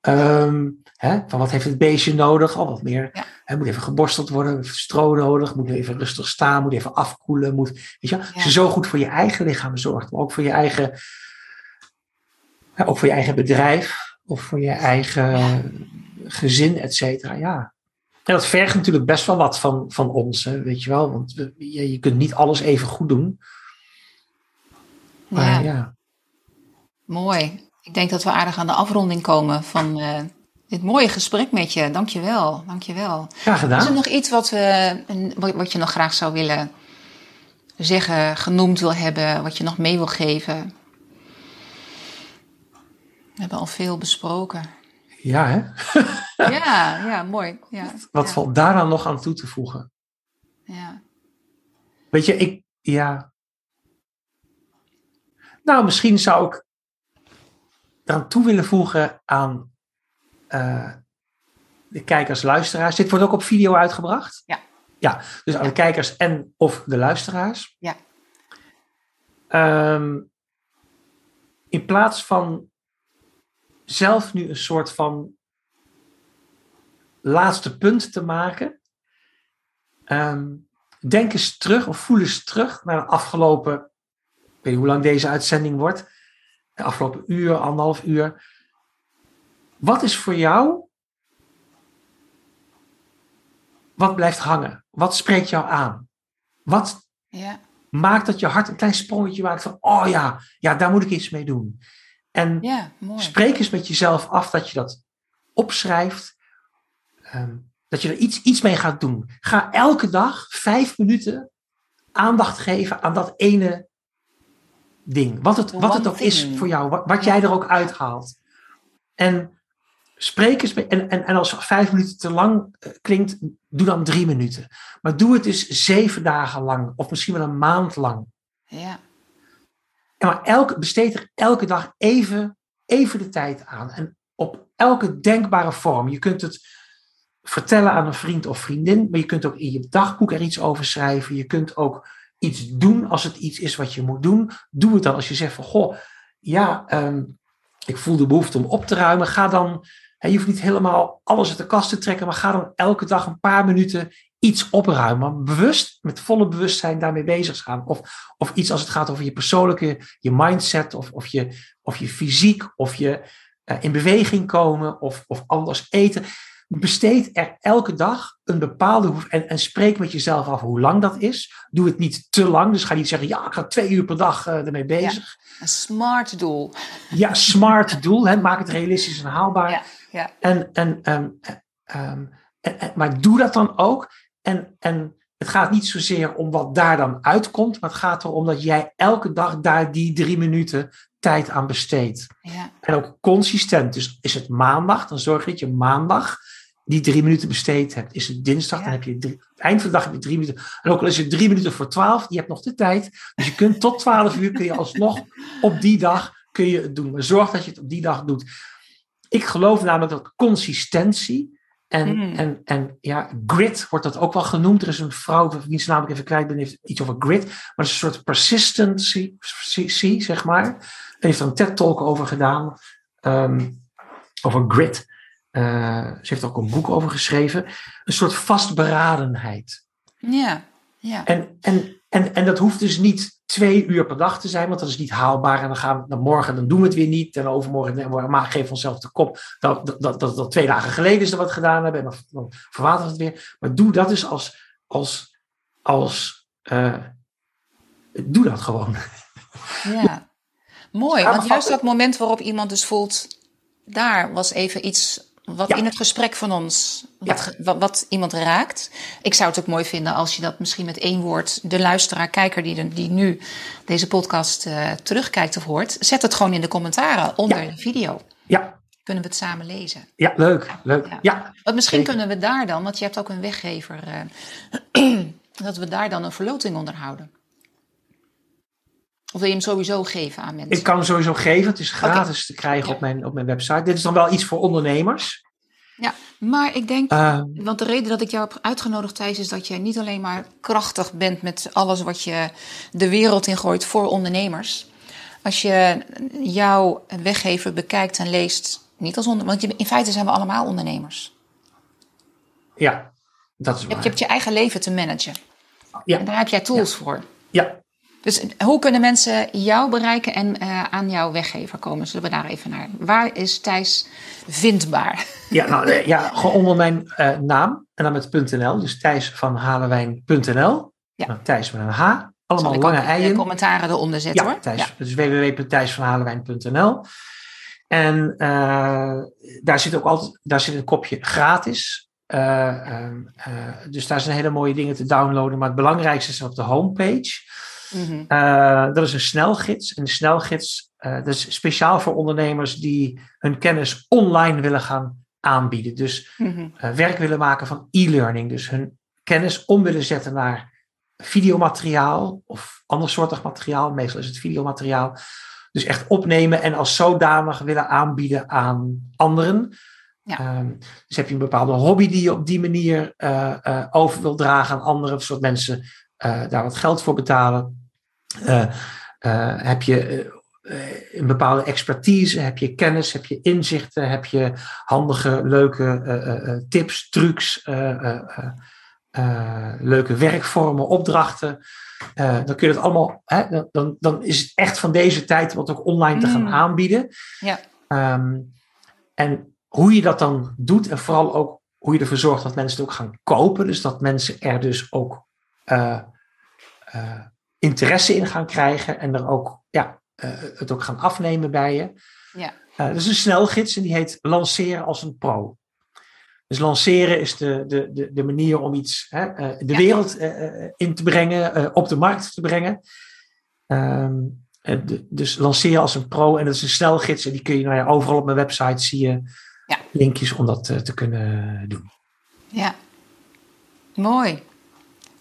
Speaker 1: Ehm, hè, van wat heeft het beestje nodig? Al wat meer.
Speaker 2: Ja.
Speaker 1: Hè, moet even geborsteld worden, stro nodig, moet even rustig staan, moet even afkoelen. Moet, weet je? Als je zo goed voor je eigen lichaam zorgt, maar ook voor je eigen, ja, ook voor je eigen bedrijf of voor je eigen gezin, et cetera. Ja. En dat vergt natuurlijk best wel wat van, van ons, hè, weet je wel. Want we- je, je kunt niet alles even goed doen. Maar
Speaker 2: Ja.
Speaker 1: ja.
Speaker 2: Mooi. Ik denk dat we aardig aan de afronding komen van eh, dit mooie gesprek met je. Dankjewel, dankjewel.
Speaker 1: graag
Speaker 2: Is er
Speaker 1: gedaan.
Speaker 2: nog iets wat, we, wat je nog graag zou willen zeggen, genoemd wil hebben, wat je nog mee wil geven? We hebben al veel besproken.
Speaker 1: Ja, hè?
Speaker 2: Ja, ja, mooi. Ja,
Speaker 1: Wat
Speaker 2: ja,
Speaker 1: valt daaraan nog aan toe te voegen?
Speaker 2: ja.
Speaker 1: Weet je, ik, ja. Nou, misschien zou ik eraan toe willen voegen aan eh, de kijkers, luisteraars. Dit wordt ook op video uitgebracht?
Speaker 2: Ja.
Speaker 1: Ja, dus aan
Speaker 2: Ja.
Speaker 1: de kijkers en of de luisteraars.
Speaker 2: Ja.
Speaker 1: Ehm, in plaats van zelf nu een soort van laatste punt te maken, ehm, denk eens terug of voel eens terug naar de afgelopen, ik weet niet hoe lang deze uitzending wordt, de afgelopen uur, anderhalf uur. Wat is voor jou, wat blijft hangen? Wat spreekt jou aan? Wat
Speaker 2: ja,
Speaker 1: maakt dat je hart een klein sprongetje maakt van, oh ja, ja, daar moet ik iets mee doen. En
Speaker 2: ja, mooi.
Speaker 1: Spreek eens met jezelf af dat je dat opschrijft. ehm, dat je er iets, iets mee gaat doen. Ga elke dag vijf minuten aandacht geven aan dat ene ding. Wat het, wat het ook is voor jou. Wat, jij er ook uithaalt. En spreek eens. met- En, en, en als vijf minuten te lang eh, klinkt, doe dan drie minuten. Maar doe het eens zeven dagen lang. Of misschien wel een maand lang.
Speaker 2: Ja,
Speaker 1: maar besteed er elke dag even, even de tijd aan. En op elke denkbare vorm. Je kunt het vertellen aan een vriend of vriendin, maar je kunt ook in je dagboek er iets over schrijven. Je kunt ook iets doen als het iets is wat je moet doen. Doe het dan als je zegt van, goh, ja, ehm, ik voel de behoefte om op te ruimen. Ga dan, je hoeft niet helemaal alles uit de kast te trekken, maar ga dan elke dag een paar minuten iets opruimen. Bewust, met volle bewustzijn daarmee bezig gaan. Of, of iets als het gaat over je persoonlijke, je mindset, of, of, je, of je fysiek, of je eh, in beweging komen, of, of anders eten. besteed er elke dag een bepaalde en, en spreek met jezelf af hoe lang dat is. Doe het niet te lang. Dus ga niet zeggen, ja, ik ga twee uur per dag uh, ermee bezig.
Speaker 2: Ja, een smart doel.
Speaker 1: Ja, smart doel. Hè, maak het realistisch en haalbaar.
Speaker 2: Ja, ja.
Speaker 1: En, en, um, um, en, en, maar doe dat dan ook. En, en het gaat niet zozeer om wat daar dan uitkomt, maar het gaat erom dat jij elke dag daar die drie minuten tijd aan besteedt.
Speaker 2: Ja.
Speaker 1: En ook consistent. Dus is het maandag, dan zorg je dat je maandag die drie minuten besteed hebt. Is het dinsdag,
Speaker 2: Ja.
Speaker 1: dan heb je drie, eind van de dag heb je drie minuten. En ook al is het drie minuten voor twaalf, je hebt nog de tijd. Dus je kunt tot twaalf uur kun je alsnog op die dag kun je het doen. Maar zorg dat je het op die dag doet. Ik geloof namelijk dat consistentie en,
Speaker 2: Mm.
Speaker 1: en, en ja, grit wordt dat ook wel genoemd. Er is een vrouw, wie ze namelijk even kwijt ben, heeft iets over grit. Maar het is een soort persistency, zeg maar. En heeft er een TED-talk over gedaan. ehm, over grit. Eh, ze heeft er ook een boek over geschreven. Een soort vastberadenheid.
Speaker 2: Ja, ja.
Speaker 1: En, en, en, en dat hoeft dus niet twee uur per dag te zijn, want dat is niet haalbaar. En dan gaan we dan morgen, dan doen we het weer niet. En overmorgen, en we maar geven onszelf de kop. Dat, dat, dat, dat, dat twee dagen geleden is er wat gedaan hebben. En dan, verwatert het weer. Maar doe dat dus als. als, als eh, doe dat gewoon.
Speaker 2: Ja, mooi. Want juist dat moment waarop iemand dus voelt, daar was even iets wat
Speaker 1: Ja.
Speaker 2: in het gesprek van ons, wat,
Speaker 1: Ja.
Speaker 2: wat, wat iemand raakt. Ik zou het ook mooi vinden als je dat misschien met één woord, de luisteraar, kijker die, die nu deze podcast eh, terugkijkt of hoort, zet het gewoon in de commentaren onder
Speaker 1: Ja.
Speaker 2: de video.
Speaker 1: Ja,
Speaker 2: Kunnen we het samen lezen.
Speaker 1: ja leuk. leuk.
Speaker 2: Ja. Want misschien
Speaker 1: Zeker.
Speaker 2: kunnen we daar dan, want je hebt ook een weggever, eh, dat we daar dan een verloting onder houden. Of wil je hem sowieso geven aan mensen?
Speaker 1: ik kan hem sowieso geven. Het is gratis te krijgen
Speaker 2: Ja.
Speaker 1: op, mijn, op mijn website. Dit is dan wel iets voor ondernemers.
Speaker 2: Ja, maar ik denk,
Speaker 1: Eh,
Speaker 2: want de reden dat ik jou heb uitgenodigd, Thijs, is dat jij niet alleen maar krachtig bent met alles wat je de wereld in gooit voor ondernemers. Als je jouw weggever bekijkt en leest, niet als onder, want je- in feite zijn we allemaal ondernemers.
Speaker 1: ja, dat is
Speaker 2: Je
Speaker 1: waar.
Speaker 2: hebt, je hebt je eigen leven te managen.
Speaker 1: Ja.
Speaker 2: En daar heb jij tools voor.
Speaker 1: Ja,
Speaker 2: Dus hoe kunnen mensen jou bereiken en eh, aan jouw weggever komen? Zullen we daar even naar? Waar is Thijs vindbaar?
Speaker 1: Ja, nou, eh, ja, gewoon onder mijn eh, naam en dan met .nl. Dus Thijs van Halewijn.nl.
Speaker 2: Ja.
Speaker 1: Nou, Thijs met een H. Allemaal
Speaker 2: Zal ik
Speaker 1: lange
Speaker 2: in de
Speaker 1: eieren.
Speaker 2: commentaren eronder zetten
Speaker 1: Ja,
Speaker 2: hoor.
Speaker 1: Thijs, dus www.thijsvanhalewijn.nl. En daar zit ook altijd daar zit een kopje gratis. Dus daar zijn hele mooie dingen te downloaden. Maar het belangrijkste is op de homepage.
Speaker 2: Mhm.
Speaker 1: Eh, dat is een snelgids. En de snelgids eh, dat is speciaal voor ondernemers die hun kennis online willen gaan aanbieden. Dus
Speaker 2: Mhm.
Speaker 1: eh, werk willen maken van e-learning. Dus hun kennis om willen zetten naar videomateriaal of andersoortig materiaal. Meestal is het videomateriaal. Dus echt opnemen en als zodanig willen aanbieden aan anderen.
Speaker 2: Ja.
Speaker 1: Ehm, dus heb je een bepaalde hobby die je op die manier over wil dragen aan anderen, zodat mensen daar wat geld voor betalen. Eh, eh, heb je eh, eh, een bepaalde expertise, heb je kennis, heb je inzichten, heb je handige, leuke eh, eh, eh, tips, trucs, eh, eh, eh, eh, leuke werkvormen, opdrachten. Eh, dan kun je het allemaal, hè, dan- dan, is het echt van deze tijd om het ook online te gaan
Speaker 2: Mm.
Speaker 1: aanbieden.
Speaker 2: Ja.
Speaker 1: Ehm, en hoe je dat dan doet en vooral ook hoe je ervoor zorgt dat mensen het ook gaan kopen. Dus dat mensen er dus ook eh, eh, interesse in gaan krijgen en er ook, ja, eh, het ook gaan afnemen bij je.
Speaker 2: Ja.
Speaker 1: Dat is een snelgids en die heet Lanceren als een pro. Dus lanceren is de, de, de, de manier om iets hè, de
Speaker 2: Ja.
Speaker 1: wereld in te brengen, op de markt te brengen. De- dus lanceren als een pro en dat is een snelgids en die kun je nou ja, overal op mijn website zie je
Speaker 2: Ja.
Speaker 1: linkjes om dat eh, te kunnen doen.
Speaker 2: Ja, mooi.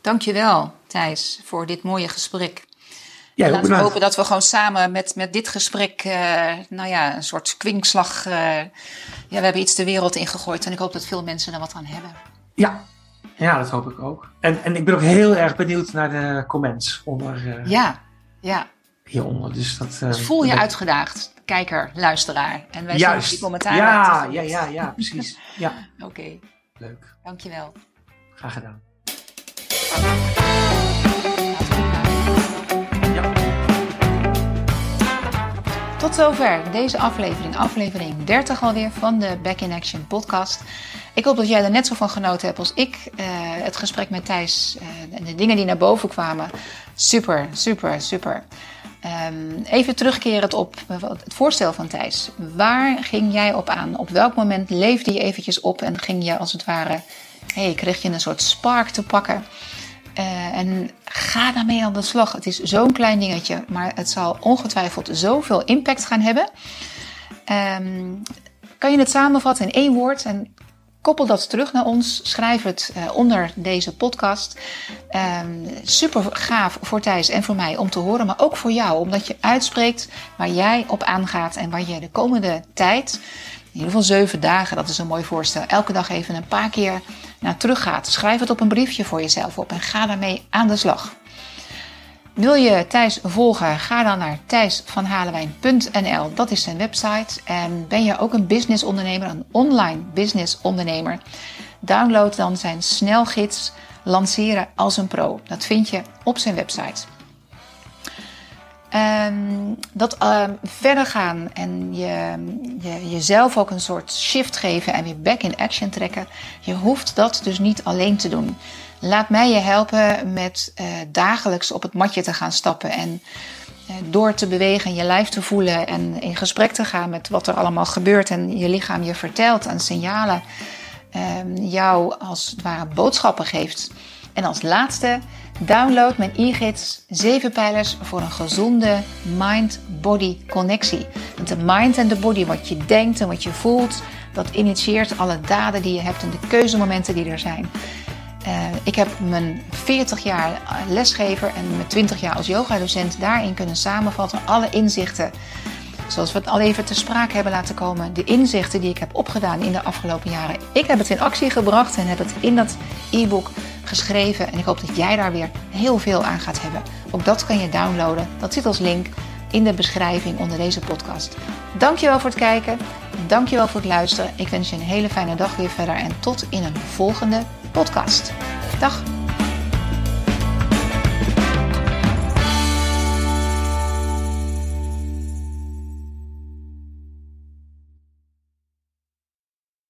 Speaker 2: Dankjewel, Thijs, voor dit mooie gesprek.
Speaker 1: Ja,
Speaker 2: Laten we hopen dat we gewoon samen met, met dit gesprek, eh, nou ja, een soort kwinkslag. eh, ja, we hebben iets de wereld ingegooid en ik hoop dat veel mensen er wat aan hebben.
Speaker 1: Ja. ja, dat hoop ik ook. En, en ik ben ook heel erg benieuwd naar de comments onder, eh,
Speaker 2: Ja, ja.
Speaker 1: hieronder. Dus, dat,
Speaker 2: Dus voel je
Speaker 1: dat-
Speaker 2: uitgedaagd, kijker, luisteraar. En wij zullen
Speaker 1: Juist.
Speaker 2: die commentaren.
Speaker 1: Ja, ja, ja, ja, precies. Ja,
Speaker 2: Oké,
Speaker 1: leuk.
Speaker 2: dankjewel.
Speaker 1: Graag gedaan.
Speaker 2: Tot zover deze aflevering, aflevering 30 alweer van de Back in Action podcast. Ik hoop dat jij er net zo van genoten hebt als ik. Uh, het gesprek met Thijs uh, en de dingen die naar boven kwamen. Super, super, super. Um, even terugkerend op het voorstel van Thijs. Waar ging jij op aan? Op welk moment leefde je eventjes op en ging je als het ware... Hey, kreeg je een soort spark te pakken... Uh, en ga daarmee aan de slag. Het is zo'n klein dingetje, maar het zal ongetwijfeld zoveel impact gaan hebben. Um, kan je het samenvatten in één woord en koppel dat terug naar ons. Schrijf het uh, onder deze podcast. Um, super gaaf voor Thijs en voor mij om te horen, maar ook voor jou, omdat je uitspreekt waar jij op aangaat en waar je de komende tijd, in ieder geval zeven dagen, dat is een mooi voorstel, elke dag even een paar keer naar terug gaat. Schrijf het op een briefje voor jezelf op en ga daarmee aan de slag. Wil je Thijs volgen? Ga dan naar thijsvanhalewijn.nl. Dat is zijn website. En ben je ook een business ondernemer, een online business ondernemer? Download dan zijn snelgids Lanceren als een pro. Dat vind je op zijn website. Um, dat uh, verder gaan en je, je, jezelf ook een soort shift geven en weer back in action trekken. Je hoeft dat dus niet alleen te doen. Laat mij je helpen met uh, dagelijks op het matje te gaan stappen en uh, door te bewegen en je lijf te voelen en in gesprek te gaan met wat er allemaal gebeurt en je lichaam je vertelt en signalen uh, jou als het ware boodschappen geeft. En als laatste, download mijn e-gids 7 pijlers voor een gezonde mind-body connectie. Want de mind en de body, wat je denkt en wat je voelt, dat initieert alle daden die je hebt en de keuzemomenten die er zijn. Uh, ik heb mijn 40 jaar lesgever en mijn 20 jaar als yogadocent daarin kunnen samenvatten. Alle inzichten, zoals we het al even te sprake hebben laten komen. De inzichten die ik heb opgedaan in de afgelopen jaren. Ik heb het in actie gebracht en heb het in dat e-book geschreven. En ik hoop dat jij daar weer heel veel aan gaat hebben. Ook dat kan je downloaden. Dat zit als link in de beschrijving onder deze podcast. Dankjewel voor het kijken. Dankjewel voor het luisteren. Ik wens je een hele fijne dag weer verder. En tot in een volgende podcast. Dag!